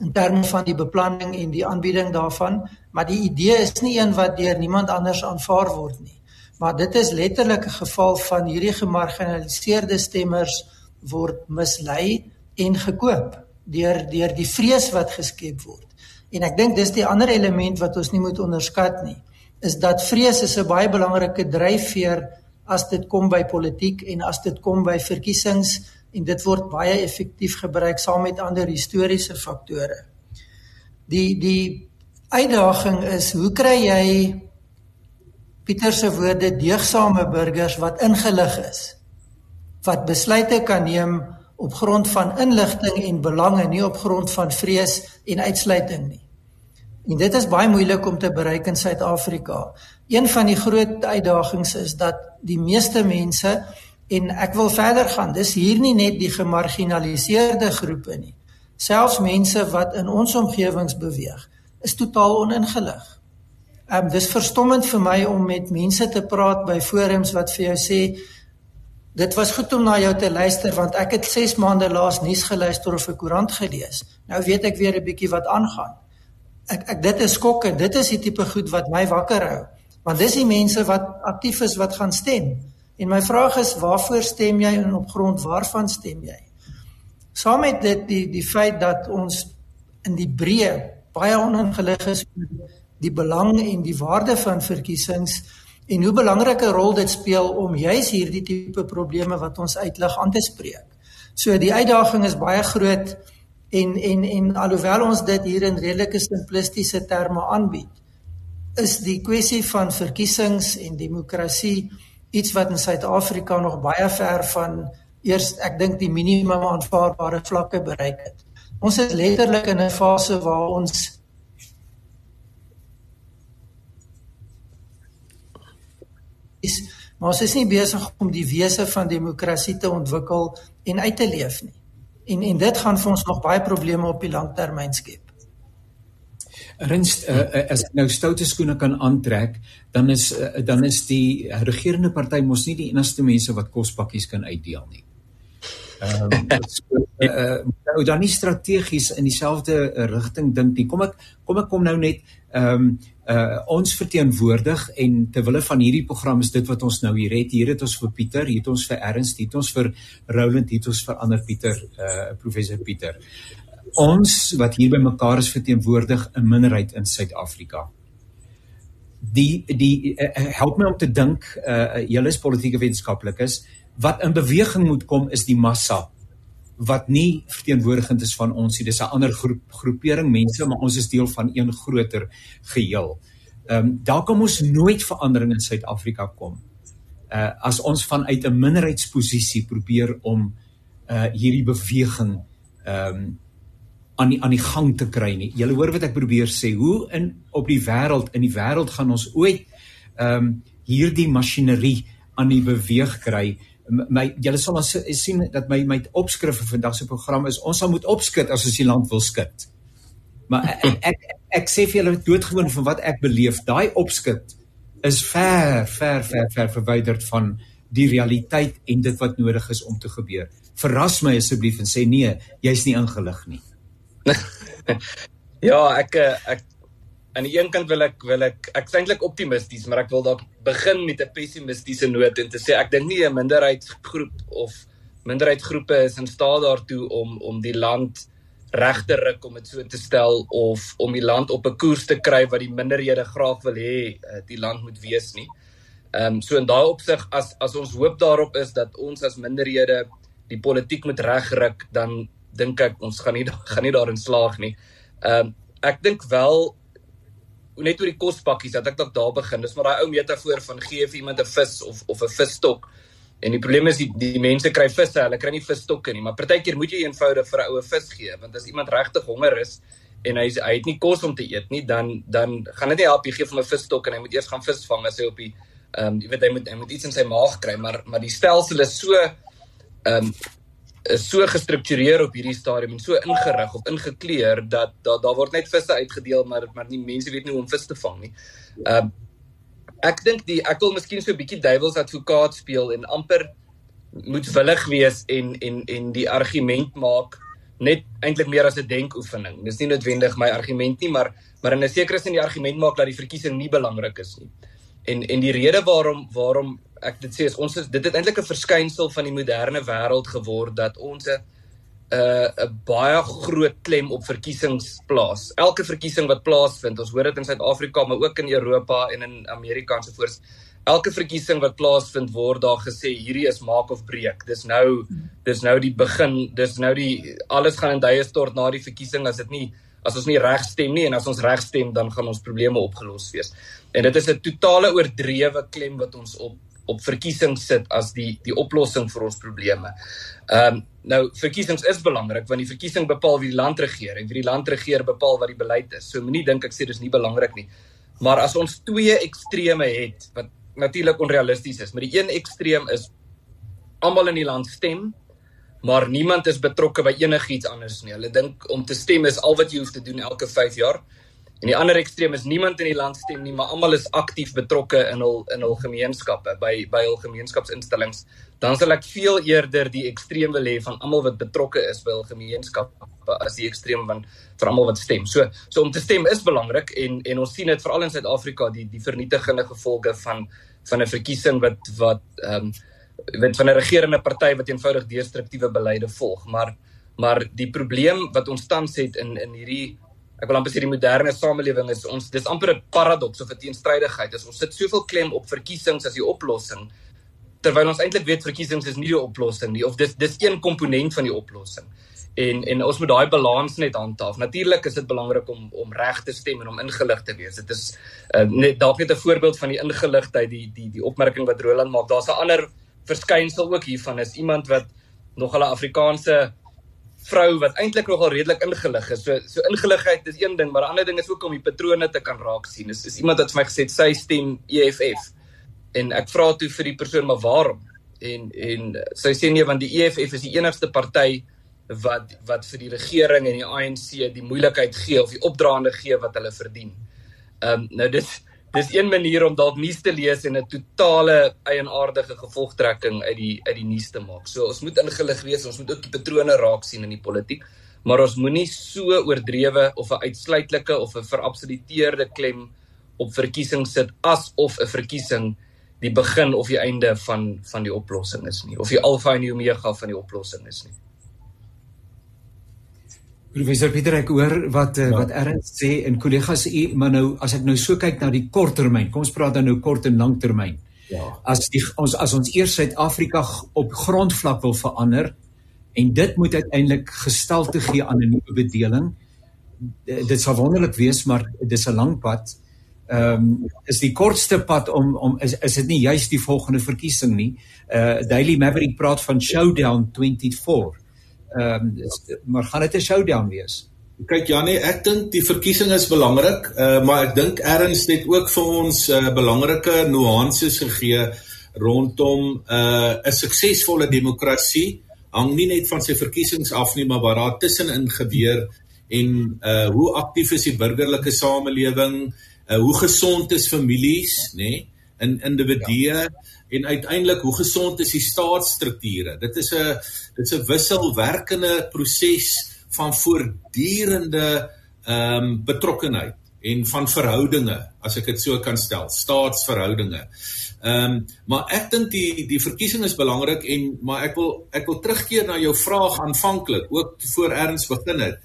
in terme van die beplanning en die aanbieding daarvan, maar die idee is nie een wat deur niemand anders aanvaar word nie. Maar dit is letterlik 'n geval van hierdie gemarginaliseerde stemmers word mislei en gekoop deur deur die vrees wat geskep word. En ek dink dis die ander element wat ons nie moet onderskat nie, is dat vrees is 'n baie belangrike dryfveer as dit kom by politiek en as dit kom by verkiesings en dit word baie effektief gebruik saam met ander historiese faktore. Die die uitdaging is hoe kry jy Pieter se woorde deegsame burgers wat ingelig is wat besluite kan neem op grond van inligting en belange nie op grond van vrees en uitsluiting nie. En dit is baie moeilik om te bereik in Suid-Afrika. Een van die groot uitdagings is dat die meeste mense En ek wil verder gaan. Dis hier nie net die gemarginaliseerde groepe nie. Selfs mense wat in ons omgewings beweeg, is totaal oningelig. Ehm um, dis verstommend vir my om met mense te praat by forums wat vir jou sê dit was goed om na jou te luister want ek het 6 maande laas nuus geluister of 'n koerant gelees. Nou weet ek weer 'n bietjie wat aangaan. Ek ek dit is skokkend. Dit is die tipe goed wat my wakker hou. Want dis die mense wat aktief is wat gaan stem. En my vraag is waarvoor stem jy en op grond waarvan stem jy? Saam met dit die die feit dat ons in die breë baie oningelig is oor die belang en die waarde van verkiesings en hoe belangrike rol dit speel om juis hierdie tipe probleme wat ons uitlig aan te spreek. So die uitdaging is baie groot en en en alhoewel ons dit hier in redelike simplistiese terme aanbied, is die kwessie van verkiesings en demokrasie iets wat in Suid-Afrika nog baie ver van eers ek dink die minimum aanvaarbare vlakke bereik het. Ons is letterlik in 'n fase waar ons is maar ons is nie besig om die wese van demokrasie te ontwikkel en uit te leef nie. En en dit gaan vir ons nog baie probleme op die langtermyn skep. Ernst, uh, as nou stoute skoene kan aantrek, dan is uh, dan is die regerende party mos nie die enigste mense wat kospakkies kan uitdeel nie. Ehm um, so, uh, nou dan nie strategies in dieselfde rigting dink nie. Kom ek kom ek kom nou net ehm um, uh ons verteenwoordig en ter wille van hierdie program is dit wat ons nou hier het. Hier het ons vir Pieter, hier het ons vir Ernst, hier het ons vir Roland, hier het ons vir ander Pieter, uh professor Pieter. Ons wat hier by mekaar is verteenwoordig 'n minderheid in Suid-Afrika. Die die uh, help my om te dink uh julle is politieke wetenskaplikes wat in beweging moet kom is die massa wat nie verteenwoordigend is van ons nie. Dis 'n ander groep groepering mense, maar ons is deel van een groter geheel. Ehm um, daar kom ons nooit verandering in Suid-Afrika kom. Uh as ons vanuit 'n minderheidsposisie probeer om uh hierdie beweging ehm um, aan die aan die gang te kry nie. Julle hoor wat ek probeer sê, hoe in op die wêreld in die wêreld gaan ons ooit ehm um, hierdie masjinerie aan die beweeg kry my julle sal ons sien dat my my opskrif vir vandag se program is ons sal moet opskud as ons die land wil skud. Maar ek ek, ek, ek sê vir julle doodgewoon van wat ek beleef, daai opskud is ver ver ver ver verwyderd van die realiteit en dit wat nodig is om te gebeur. Verras my asseblief en sê nee, jy's nie ingelig nie. ja, ek ek aan die een kant wil ek wil ek ek's eintlik optimisties, maar ek wil dalk begin met 'n pessimistiese noot en te sê ek dink nie 'n minderheidsgroep of minderheidsgroepe is in staat daartoe om om die land reg te ruk om dit so te stel of om die land op 'n koers te kry wat die minderhede graag wil hê eh, die land moet wees nie. Ehm um, so in daai opsig as as ons hoop daarop is dat ons as minderhede die politiek moet regruk, dan dink ek ons gaan nie gaan nie daarin slaag nie. Ehm um, ek dink wel net oor die kospakkies dat ek dalk daar begin. Dis maar daai ou metafoor van gee vir iemand 'n vis of of 'n visstok. En die probleem is die die mense kry visse, hulle kry nie visstokke nie, maar partykeer moet jy eenvoudig vir 'n oue vis gee, want as iemand regtig honger is en hy hy het nie kos om te eet nie, dan dan gaan dit nie help jy gee hom 'n visstok en hy moet eers gaan vis vang as hy op die ehm um, jy weet hy moet hy moet iets in sy maag kry, maar maar die stelsel is so ehm um, is so gestruktureer op hierdie stadium en so ingerig of ingekleer dat daar daar word net visse uitgedeel maar maar nie mense weet nie hoe om vis te vang nie. Ehm uh, ek dink die ek wil miskien so 'n bietjie duiwels advokaat speel en amper moedwillig wees en en en die argument maak net eintlik meer as 'n denkoefening. Dis nie noodwendig my argument nie, maar maar in 'n sekere sin die argument maak dat die verkiesing nie belangrik is nie. En en die rede waarom waarom ek dit sê is ons is dit het eintlik 'n verskynsel van die moderne wêreld geword dat ons 'n 'n baie groot klem op verkiesings plaas. Elke verkiesing wat plaasvind, ons hoor dit in Suid-Afrika, maar ook in Europa en in Amerika en so voort. Elke verkiesing wat plaasvind word daar gesê hierdie is maak of breek. Dis nou dis nou die begin, dis nou die alles gaan in duie stort na die verkiesing as dit nie as ons nie reg stem nie en as ons reg stem dan gaan ons probleme opgelos wees. En dit is 'n totale oordrewe klem wat ons op op verkiesings sit as die die oplossing vir ons probleme. Ehm um, nou verkiesings is belangrik want die verkiesing bepaal wie die land regeer en wie die land regeer bepaal wat die beleid is. So moenie dink ek sê dis nie belangrik nie. Maar as ons twee extreme het wat natuurlik onrealisties is, maar die een ekstreem is almal in die land stem maar niemand is betrokke by enigiets anders nie. Hulle dink om te stem is al wat jy hoef te doen elke 5 jaar. En die ander ekstreem is niemand in die land stem nie, maar almal is aktief betrokke in hul in hul gemeenskappe, by by hul gemeenskapsinstellings. Dan sal ek veel eerder die ekstreem wil hê van almal wat betrokke is by hul gemeenskappe as die ekstreem van vir almal wat stem. So so om te stem is belangrik en en ons sien dit veral in Suid-Afrika die die vernietigende gevolge van van 'n verkiesing wat wat ehm um, wat van 'n regerende party wat eenvoudig destruktiewe beleide volg, maar maar die probleem wat ons tans het in in hierdie ek wil amper sê die moderne samelewing is ons dis amper 'n paradoks of 'n teenstrydigheid. Dis ons sit soveel klem op verkiesings as die oplossing terwyl ons eintlik weet verkiesings is nie die oplossing nie of dis dis een komponent van die oplossing. En en ons moet daai balans net handhaaf. Natuurlik is dit belangrik om om reg te stem en om ingelig te wees. Dit is uh, net dalk net 'n voorbeeld van die ingeligtheid die die die opmerking wat Roland maak. Daar's 'n ander verskynsel ook hiervan is iemand wat nog hulle Afrikaanse vrou wat eintlik nogal redelik ingelig is. So so ingeligheid is een ding, maar 'n ander ding is ook om die patrone te kan raak sien. Dis is iemand wat vir my gesê het sy stem EFF. En ek vra toe vir die persoon maar waarom? En en sy sê nee want die EFF is die enigste party wat wat vir die regering en die ANC die moeilikheid gee of die opdraande gee wat hulle verdien. Ehm um, nou dis dis een manier om dalk nuus te lees en 'n totale eienaardige gevolgtrekking uit die uit die nuus te maak. So ons moet ingelig wees, ons moet ook die patrone raak sien in die politiek, maar ons moenie so oordrewe of 'n uitsluitlike of 'n verabsoluteerde klem op verkiesing sit asof 'n verkiesing die begin of die einde van van die oplossing is nie of die alfa en die omega van die oplossing is nie. Professor Pieter ek hoor wat eh, ja. wat Ernst sê en kollegas u maar nou as ek nou so kyk na die korttermyn kom ons praat dan nou kort en langtermyn. Ja. As die ons as ons eers Suid-Afrika op grondvlak wil verander en dit moet uiteindelik gestalte gee aan 'n nuwe bedeling. Dit sal wonderlik wees maar dis 'n lang pad. Ehm um, is die kortste pad om om is is dit nie juist die volgende verkiesing nie. Uh Daily Maverick praat van showdown 24 ehm um, maar gaan dit 'n showdown wees? Kyk Janie, ek dink die verkiesing is belangrik, uh, maar ek dink erns het ook vir ons uh, belangrike nuances gegee rondom uh, 'n uh, suksesvolle demokrasie. Hang nie net van sy verkiesings af nie, maar wat daar tussenin gebeur en uh hoe aktief is die burgerlike samelewing, uh hoe gesond is families, nê, nee, in individue. Ja en uiteindelik hoe gesond is die staatsstrukture. Dit is 'n dit is 'n wisselwerkende proses van voortdurende ehm um, betrokkenheid en van verhoudinge, as ek dit so kan stel, staatsverhoudinge. Ehm um, maar ek dink die die verkiesing is belangrik en maar ek wil ek wil terugkeer na jou vraag aanvanklik, ook voor erns begin het.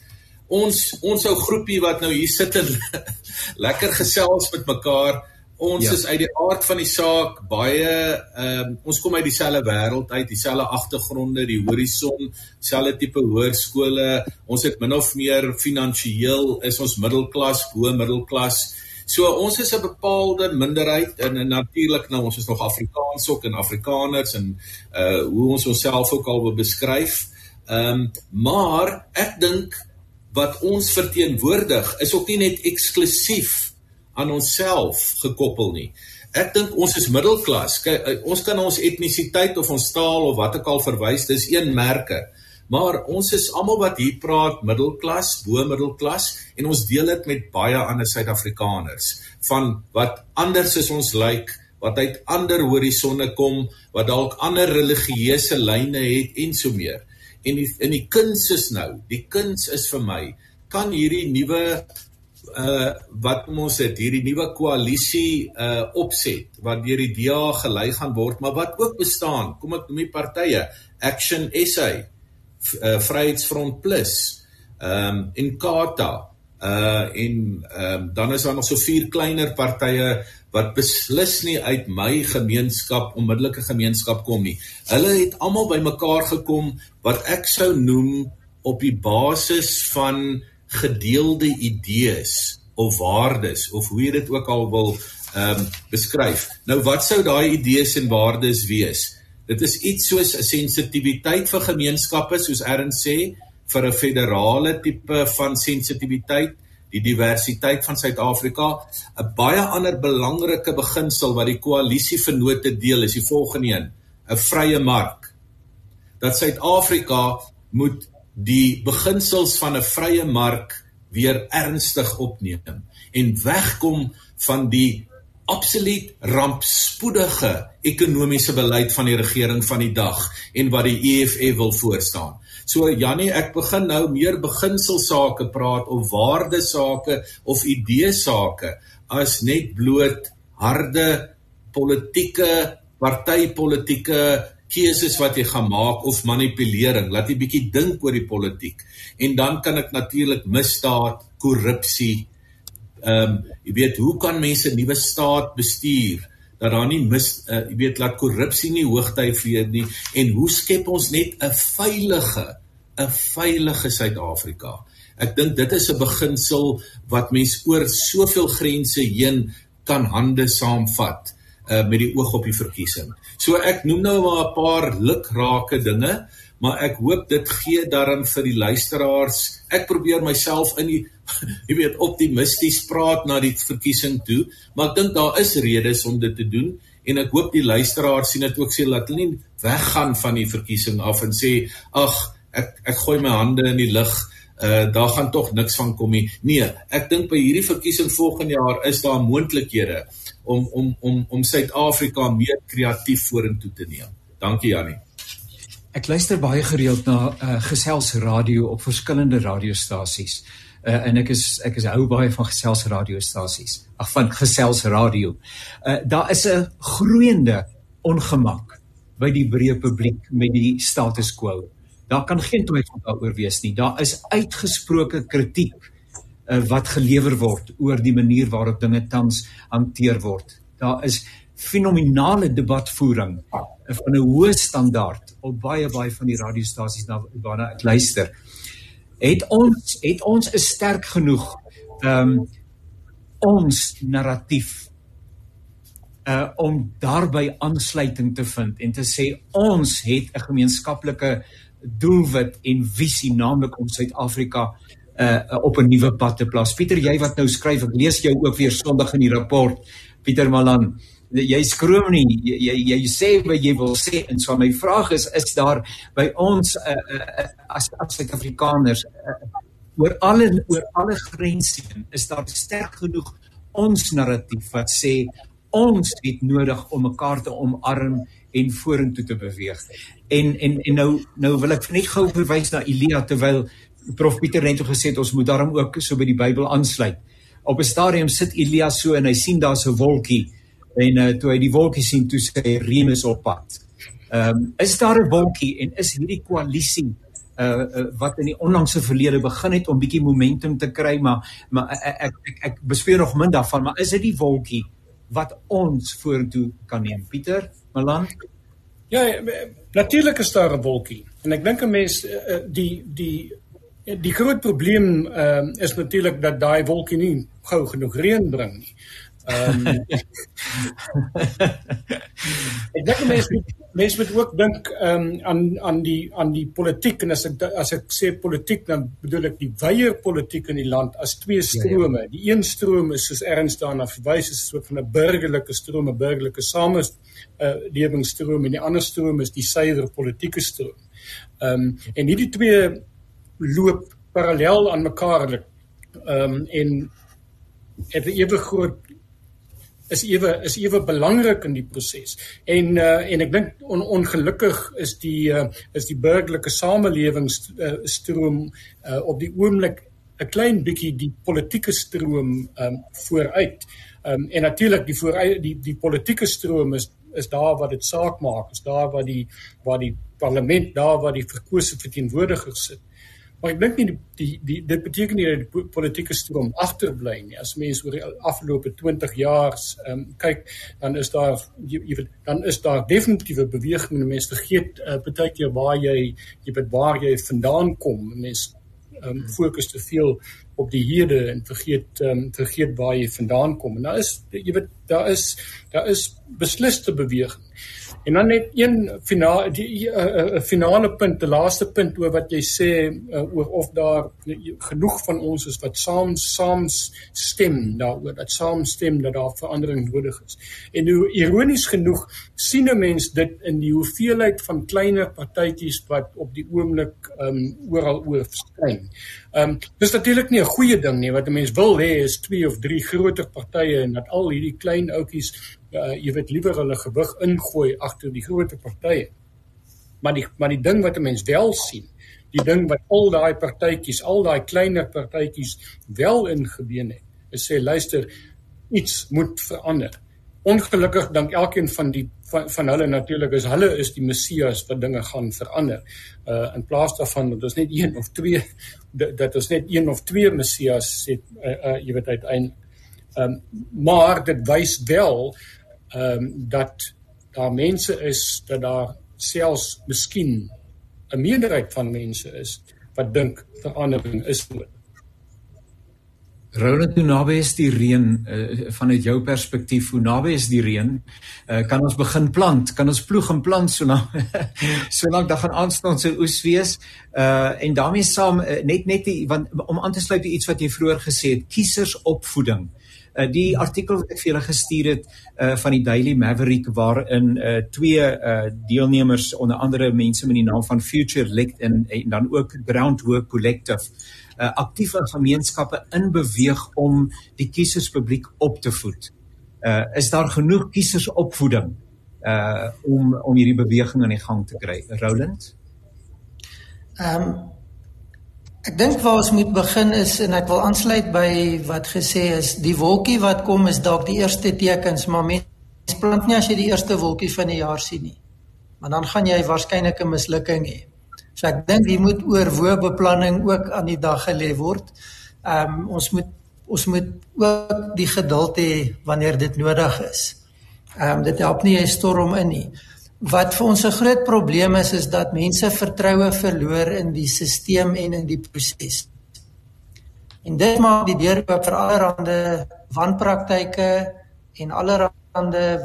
Ons ons ou groepie wat nou hier sit en lekker gesels met mekaar Ons ja. is uit die aard van die saak baie ehm um, ons kom uit dieselfde wêreld uit, dieselfde agtergronde, die horison, dieselfde tipe hoërskole. Ons het min of meer finansiëel is ons middelklas, bo middelklas. So ons is 'n bepaalde minderheid en, en natuurlik nou ons is nog Afrikaans ook en Afrikaners en uh hoe ons onsself ook al beskryf. Ehm um, maar ek dink wat ons verteenwoordig is ook nie net eksklusief aan onsself gekoppel nie. Ek dink ons is middelklas. Kyk, eh, ons kan ons etnisiteit of ons taal of wat ook al verwys, dis een merke. Maar ons is almal wat hier praat middelklas, bo middelklas en ons deel dit met baie ander Suid-Afrikaners van wat anders is ons lyk, like, wat uit ander horisonne kom, wat dalk ander religieuse lyne het en so meer. En die, in die kuns is nou, die kuns is vir my kan hierdie nuwe uh wat ons het hierdie nuwe koalisie uh opset wat deur die DA gelei gaan word maar wat ook bestaan kom ek noem die partye Action SA uh Vryheidsfront Plus ehm um, en Kata uh en ehm um, dan is daar nog so vier kleiner partye wat beslis nie uit my gemeenskap onmiddellike gemeenskap kom nie. Hulle het almal bymekaar gekom wat ek sou noem op die basis van gedeelde idees of waardes of hoe jy dit ook al wil ehm um, beskryf. Nou wat sou daai idees en waardes wees? Dit is iets soos 'n sensitiwiteit vir gemeenskappe soos Ern sê vir 'n federale tipe van sensitiwiteit, die diversiteit van Suid-Afrika. 'n Baie ander belangrike beginsel wat die koalisie vennote deel is die volgende een: 'n vrye mark. Dat Suid-Afrika moet die beginsels van 'n vrye mark weer ernstig opneem en wegkom van die absoluut rampspoedige ekonomiese beleid van die regering van die dag en wat die EFF wil voorstaan. So Jannie, ek begin nou meer beginselsake praat of waardesake of ideesake as net bloot harde politieke partypolitieke keuses wat jy gaan maak of manipulering. Laat jy bietjie dink oor die politiek. En dan kan ek natuurlik misdaad, korrupsie. Ehm um, jy weet, hoe kan mense 'n nuwe staat bestuur dat daar nie mis uh, jy weet laat korrupsie nie hoogtyd vir nie en hoe skep ons net 'n veilige 'n veilige Suid-Afrika. Ek dink dit is 'n beginsel wat mens oor soveel grense heen kan hande saamvat uh, met die oog op die verkiesing. So ek noem nou maar 'n paar lukrake dinge, maar ek hoop dit gee darm vir die luisteraars. Ek probeer myself in die jy weet optimisties praat na die verkiesing toe, maar ek dink daar is redes om dit te doen en ek hoop die luisteraars sien dit ook sê laat hulle nie weggaan van die verkiesing af en sê ag ek ek gooi my hande in die lug uh daar gaan tog niks van kom nie. Nee, ek dink by hierdie verkiesing volgende jaar is daar moontlikhede om om om om Suid-Afrika meer kreatief vorentoe te neem. Dankie Jannie. Ek luister baie gereeld na uh, gesels radio op verskillende radiostasies. Uh, en ek is ek is hou baie van gesels radiostasies. Ag van gesels radio. Uh, daar is 'n groeiende ongemak by die breë publiek met die status quo. Daar kan geen twyfel daaroor wees nie. Daar is uitgesproke kritiek uh, wat gelewer word oor die manier waarop dinge tans hanteer word. Daar is fenominale debatvoering uh, van 'n hoë standaard op baie baie van die radiostasies waarna ek luister. Het ons het ons is sterk genoeg um ons narratief uh om daarbey aansluiting te vind en te sê ons het 'n gemeenskaplike doelwit en visie naamlik om Suid-Afrika uh op 'n nuwe pad te plaas. Pieter, jy wat nou skryf, ek lees jou ook weer Sondag in die rapport. Pieter Malan, jy skroom nie. Jy jy, jy sê wat jy wil sê en so my vraag is is daar by ons uh, uh as as Suid-Afrikaners uh, oor alle oor alle grense is daar sterk genoeg ons narratief wat sê ons het nodig om mekaar te omarm en vorentoe te beweeg. En en en nou nou wil ek net gou verwys na Elia terwyl Prof Pieter net gesê het ons moet daarom ook so by die Bybel aansluit. Op 'n stadium sit Elia so en hy sien daar's 'n wolkie en uh, toe hy die wolkie sien toe sê hy reën is op pad. Ehm um, is daar 'n wolkie en is hierdie koalisie uh, uh wat in die onlangse verlede begin het om bietjie momentum te kry maar maar ek ek ek, ek bespreek nog min daarvan maar is dit die wolkie wat ons vorentoe kan neem. Pieter, Malan? Ja, natuurlik is daar 'n wolkie. En ek dink 'n mens eh, eh, die die die groot probleem uh, is natuurlik dat daai wolkie nie gou genoeg reën bring nie. Ehm um, Ek dink mense mense moet ook dink ehm um, aan aan die aan die politiek en as ek as ek sê politiek dan bedoel ek die wyeer politiek in die land as twee strome. Ja, ja. Die een stroom is soos erns daarna verwys is 'n soort van 'n burgerlike stroom, 'n burgerlike sames uh, lewingsstroom en die ander stroom is die suiwer politieke stroom. Ehm um, en hierdie twee loop parallel aan mekaar. Ehm um, en het 'n ewe groot is ewe is ewe belangrik in die proses. En uh, en ek dink on, ongelukkig is die uh, is die burgerlike samelewingsstroom uh, uh, op die oomblik 'n klein bietjie die politieke stroom um, vooruit. Um, en natuurlik die vooruit die die politieke stroom is is daar wat dit saak maak, is daar waar die waar die parlement daar waar die verkose verteenwoordigers sit. Maar ek dink nie die, die die dit beteken nie dat die politieke stroom agterbly nie. As mense oor die afgelope 20 jaar ehm um, kyk, dan is daar jy, jy weet dan is daar definitiewe beweging. Mense vergeet uh, baie keer waar jy jy weet waar jy vandaan kom. Mense ehm um, fokus te veel op die hede en vergeet ehm um, vergeet waar jy vandaan kom. En daar is jy weet daar is daar is besliste beweging. En dan net een finale die 'n uh, eh, uh, eh, finale punt, die laaste punt oor wat jy sê uh, oor of daar genoeg van ons is wat saam saam stem daaroor, dat saam stem dat daar verandering nodig is. En hoe ironies genoeg sien 'n mens dit in die hoeveelheid van kleiner partytjies wat op die oomblik um, oral oor verskyn. Ehm um, dis natuurlik nie 'n goeie ding nie wat 'n mens wil hê is twee of drie groter partye en dat al hierdie klein oudjies uh, jy weet liewer hulle gewig ingooi agter die groot partye. Maar die maar die ding wat 'n mens wel sien, die ding wat al daai partytjies, al daai kleiner partytjies wel ingebeen het, is sê luister, iets moet verander. Ongelukkig dink elkeen van die van, van hulle natuurlik is hulle is die Messias wat dinge gaan verander. Uh in plaas daarvan dat ons net een of twee dat ons net een of twee Messias het uh, uh jy weet uiteindelik. Ehm um, maar dit wys wel ehm um, dat daar mense is dat daar selfs miskien 'n meerderheid van mense is wat dink verandering is nodig. Roland, hoe naby is die reën uh, vanuit jou perspektief? Hoe naby is die reën? Uh, kan ons begin plant? Kan ons ploeg en plant so lank so lank dan gaan aanstaan se oes wees? Uh en daarmee saam uh, net net die want om aan te sluit by iets wat jy vroeër gesê het, kiesersopvoeding. Uh, die artikel wat ek vir julle gestuur het uh, van die Daily Maverick waarin uh, twee uh, deelnemers onder andere mense met die naam van Future Elect en, en dan ook Groundwork Collective aktief in gemeenskappe inbeweeg om die kieserspubliek op te voed. Uh, is daar genoeg kiesersopvoeding uh om om hierdie beweging aan die gang te kry. Roland? Ehm um, ek dink waar ons moet begin is en ek wil aansluit by wat gesê is, die wolkie wat kom is dalk die eerste tekens, maar mens plant nie as jy die eerste wolkie van die jaar sien nie. Maar dan gaan jy waarskynlik 'n mislukking hê. So ek dink jy moet oorwoë beplanning ook aan die dag gelê word. Ehm um, ons moet ons moet ook die geduld hê wanneer dit nodig is. Ehm um, dit help nie jy storm in nie. Wat vir ons 'n groot probleem is is dat mense vertroue verloor in die stelsel en in die proses. En dit maak die deur oop vir allerlei wanpraktyke en allerlei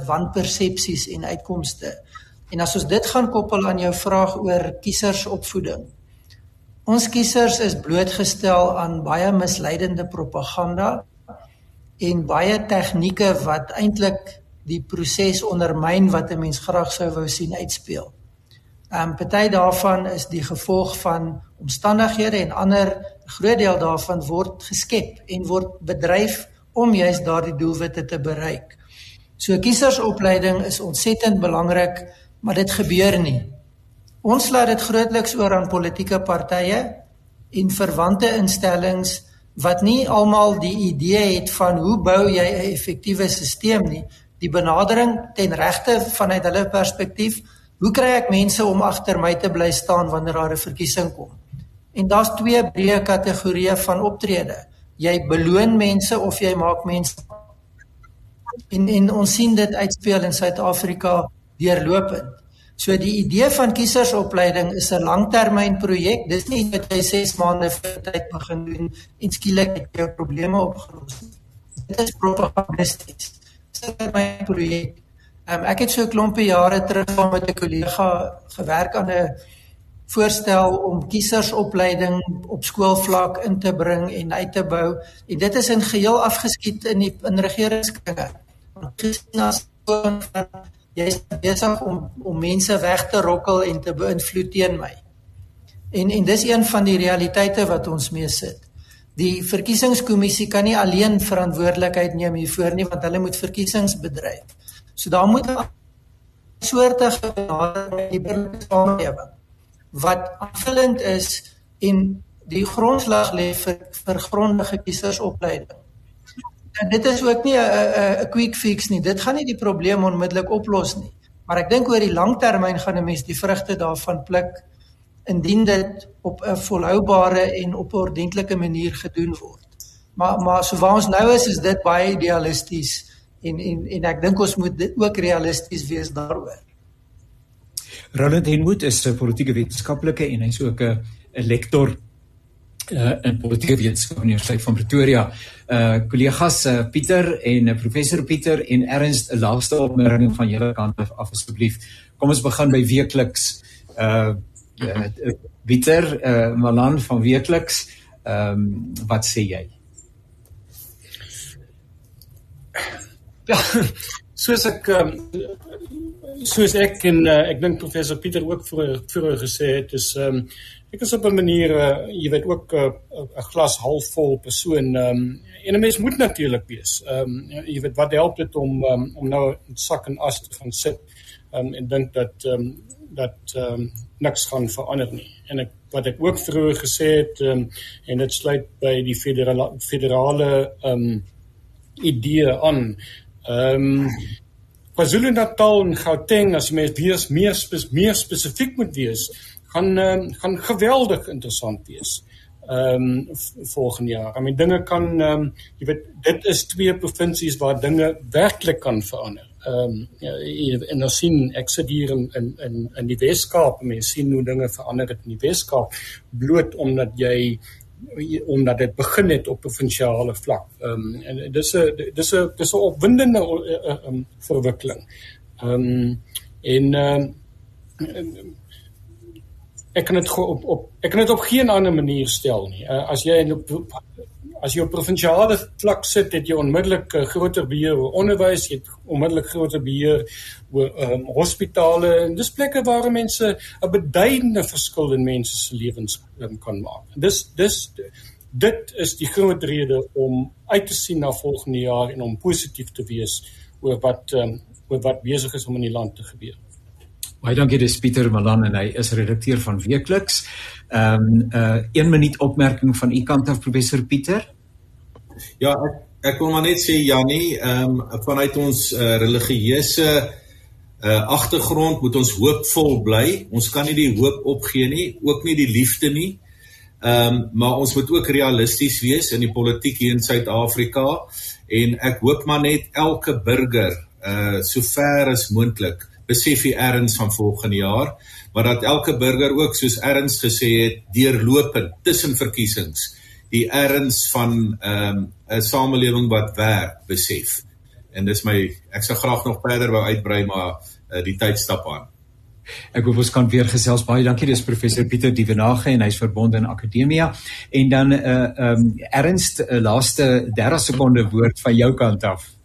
wanpersepsies en uitkomste. En as ons dit gaan koppel aan jou vraag oor kiesersopvoeding. Ons kiesers is blootgestel aan baie misleidende propaganda en baie tegnieke wat eintlik die proses ondermyn wat 'n mens graag sou wou sien uitspeel. Ehm um, party daarvan is die gevolg van omstandighede en ander groot deel daarvan word geskep en word bedryf om juist daardie doelwitte te bereik. So kiesersopleiding is ontsettend belangrik, maar dit gebeur nie. Ons laat dit grootliks oor aan politieke partye en verwante instellings wat nie almal die idee het van hoe bou jy 'n effektiewe stelsel nie, die benadering ten regte vanuit hulle perspektief, hoe kry ek mense om agter my te bly staan wanneer daar 'n verkiesing kom? En daar's twee breë kategorieë van optrede. Jy beloon mense of jy maak mense en en ons sien dit uitspeel in Suid-Afrika deurlopend. So die idee van kiesersopleiding is 'n langtermynprojek. Dis nie net jy 6 maande vir tyd begin doen en skielik het jy probleme opgelos. Dit is propagandisties sit my projek. Um, ek het so 'n klompie jare terug van met 'n kollega gewerk aan 'n voorstel om kiesersopleiding op skoolvlak in te bring en uit te bou. En dit is in geheel afgeskiet in die in regeringskringe. Gesien as jy is besig om om mense weg te rokkel en te beïnvloed teen my. En en dis een van die realiteite wat ons mee sit. Die verkiesingskommissie kan nie alleen verantwoordelikheid neem hiervoor nie want hulle moet verkiesings bedryf. So daar moet 'n soorte liberale samelewing wat aanvullend is en die grondslag lê vir vir grondige kiesersopleiding. En dit is ook nie 'n 'n quick fix nie. Dit gaan nie die probleem onmiddellik oplos nie. Maar ek dink oor die lang termyn gaan 'n mens die vrugte daarvan pluk indien dit op 'n volhoubare en op 'n ordentlike manier gedoen word. Maar maar so waar ons nou is is dit baie idealisties en en en ek dink ons moet ook realisties wees daaroor. Roland Henwood is 'n politieke wetenskaplike en hy's ook 'n 'n lektor uh, in politieke wetenskap aan die Universiteit van Pretoria. Uh kollegas uh, Pieter en uh, professor Pieter en Ernst 'n laaste opmerking van julle kant af asseblief. Kom ons begin by weekliks uh uh, Pieter uh, Malan van Weekliks. Ehm um, wat sê jy? Ja, soos ek um, soos ek en uh, ek dink professor Pieter ook vroeër vroeër gesê het is ehm um, ek is op 'n manier uh, jy weet ook 'n uh, glas halfvol persoon um, en 'n mens moet natuurlik wees. Ehm um, jy weet wat help dit om um, om nou 'n sak en as te gaan sit um, en dink dat ehm um, dat ehm um, niks gaan verander nie. En ek wat ek ook vroeër gesê het um, en dit sluit by die federale federale ehm um, idee aan. Ehm um, KwaZulu-Natal en Gauteng as mens weer meer spes, meer spesifiek moet wees, gaan um, gaan geweldig interessant wees. Ehm um, volgende jaar. I mean dinge kan ehm um, jy weet dit is twee provinsies waar dinge werklik kan verander ehm um, en ons sien ek sit hier in in in in die Weskaap en mense sien hoe dinge verander het in die Weskaap bloot omdat jy omdat dit begin het op provinsiale vlak. Ehm um, en dis 'n dis 'n dis 'n opwindende um, verwikkeling. Ehm um, en ehm um, ek kan dit op op ek kan dit op geen ander manier stel nie. Uh, as jy op as jy op provinsiale vlak sit, het jy onmiddellik uh, groter beheer oor onderwys, jy het onmiddellik groter beheer oor um, hospitale en dis plekke waar mense 'n beduidende verskil in mense se lewens um, kan maak. Dis dis dit is die groot rede om uit te sien na volgende jaar en om positief te wees oor wat um, oor wat besig is om in die land te gebeur. Baie dankie dis Pieter Malan en hy is redakteur van Weekliks. Ehm um, uh 1 minuut opmerking van u kant af professor Pieter. Ja, ek ek wil maar net sê Jannie, ehm um, vanuit ons uh, religieuse uh agtergrond moet ons hoopvol bly. Ons kan nie die hoop opgee nie, ook nie die liefde nie. Ehm um, maar ons moet ook realisties wees in die politiek hier in Suid-Afrika en ek hoop maar net elke burger uh sover as moontlik besef hy erns van volgende jaar, maar dat elke burger ook soos erns gesê het deurlopend tussen verkiesings die erns van ehm, 'n um, samelewing wat werk besef. En dis my ek sou graag nog verder wou uitbrei maar uh, die tyd stap aan. Ek hoop ons kan weer gesels. Baie dankie. Dis professor Pieter Dievenage en hy's verbonde in Akademia. En dan 'n uh, eh, ehm um, ernst uh, laaste 30 sekonde woord van jou kant af.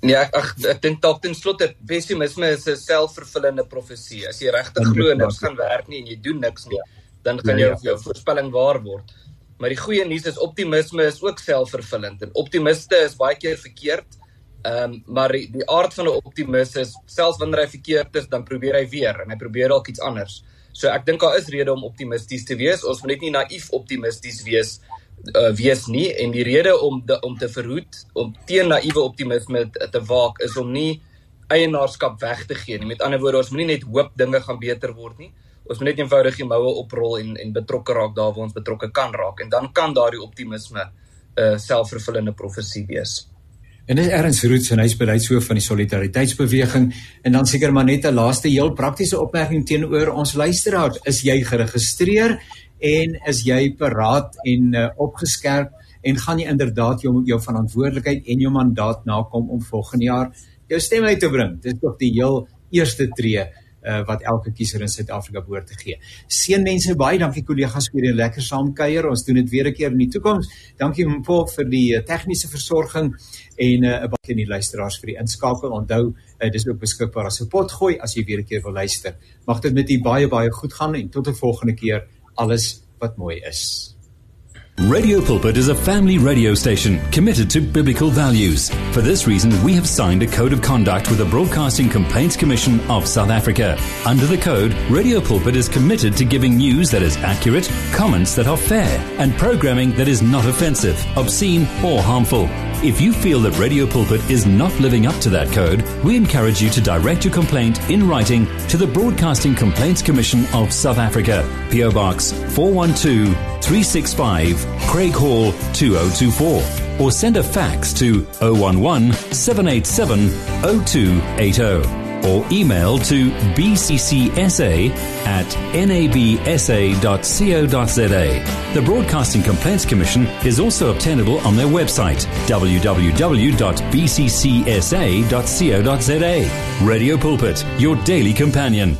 Nee, ek ek, ek dink dalk ten slotte pessimisme is 'n selfvervullende profesie. As jy regtig glo niks gaan werk nie en jy doen niks nie, dan gaan ja, jou ja. jou voorspelling waar word. Maar die goeie nuus is optimisme is ook selfvervullend en optimiste is baie keer verkeerd. Ehm um, maar die, die aard van 'n optimis is selfs wanneer hy verkeerd is, dan probeer hy weer en hy probeer dalk iets anders. So ek dink daar is rede om optimisties te wees. Ons moet net nie naïef optimisties wees uh, wees nie en die rede om de, om te verhoed om teen naïewe optimisme te, te waak is om nie eienaarskap weg te gee nie. Met ander woorde, ons moenie net hoop dinge gaan beter word nie. Ons moet net eenvoudig die moue oprol en en betrokke raak daar waar ons betrokke kan raak en dan kan daardie optimisme 'n uh, selfvervullende profesie wees. En dis Erns Roots en hy's beleidshoof van die solidariteitsbeweging en dan seker maar net 'n laaste heel praktiese opmerking teenoor ons luisteraars. Is jy geregistreer? En is jy paraat en uh, opgeskerp en gaan jy inderdaad jou jou verantwoordelikheid en jou mandaat nakom om volgende jaar jou stem uit te bring. Dit is tog die heel eerste tree uh, wat elke kiezer in Suid-Afrika behoort te gee. Seën mense baie dankie kollegas vir die lekker saamkuier. Ons doen dit weer 'n keer in die toekoms. Dankie Mpo vir die uh, tegniese versorging en 'n uh, baie nie luisteraars vir die inskakel. Onthou, uh, dis ook beskikbaar as 'n potgooi as jy weer 'n keer wil luister. Mag dit met u baie baie goed gaan en tot 'n volgende keer alles wat mooi is. Radio Pulpit is a family radio station committed to biblical values. For this reason, we have signed a code of conduct with the Broadcasting Complaints Commission of South Africa. Under the code, Radio Pulpit is committed to giving news that is accurate, comments that are fair, and programming that is not offensive, obscene, or harmful. If you feel that Radio Pulpit is not living up to that code, we encourage you to direct your complaint in writing to the Broadcasting Complaints Commission of South Africa, PO Box 412 365, Craig Hall 2024, or send a fax to 011 787 0280 or email to bccsa at nabsa.co.za. The Broadcasting Complaints Commission is also obtainable on their website www.bccsa.co.za. Radio Pulpit, your daily companion.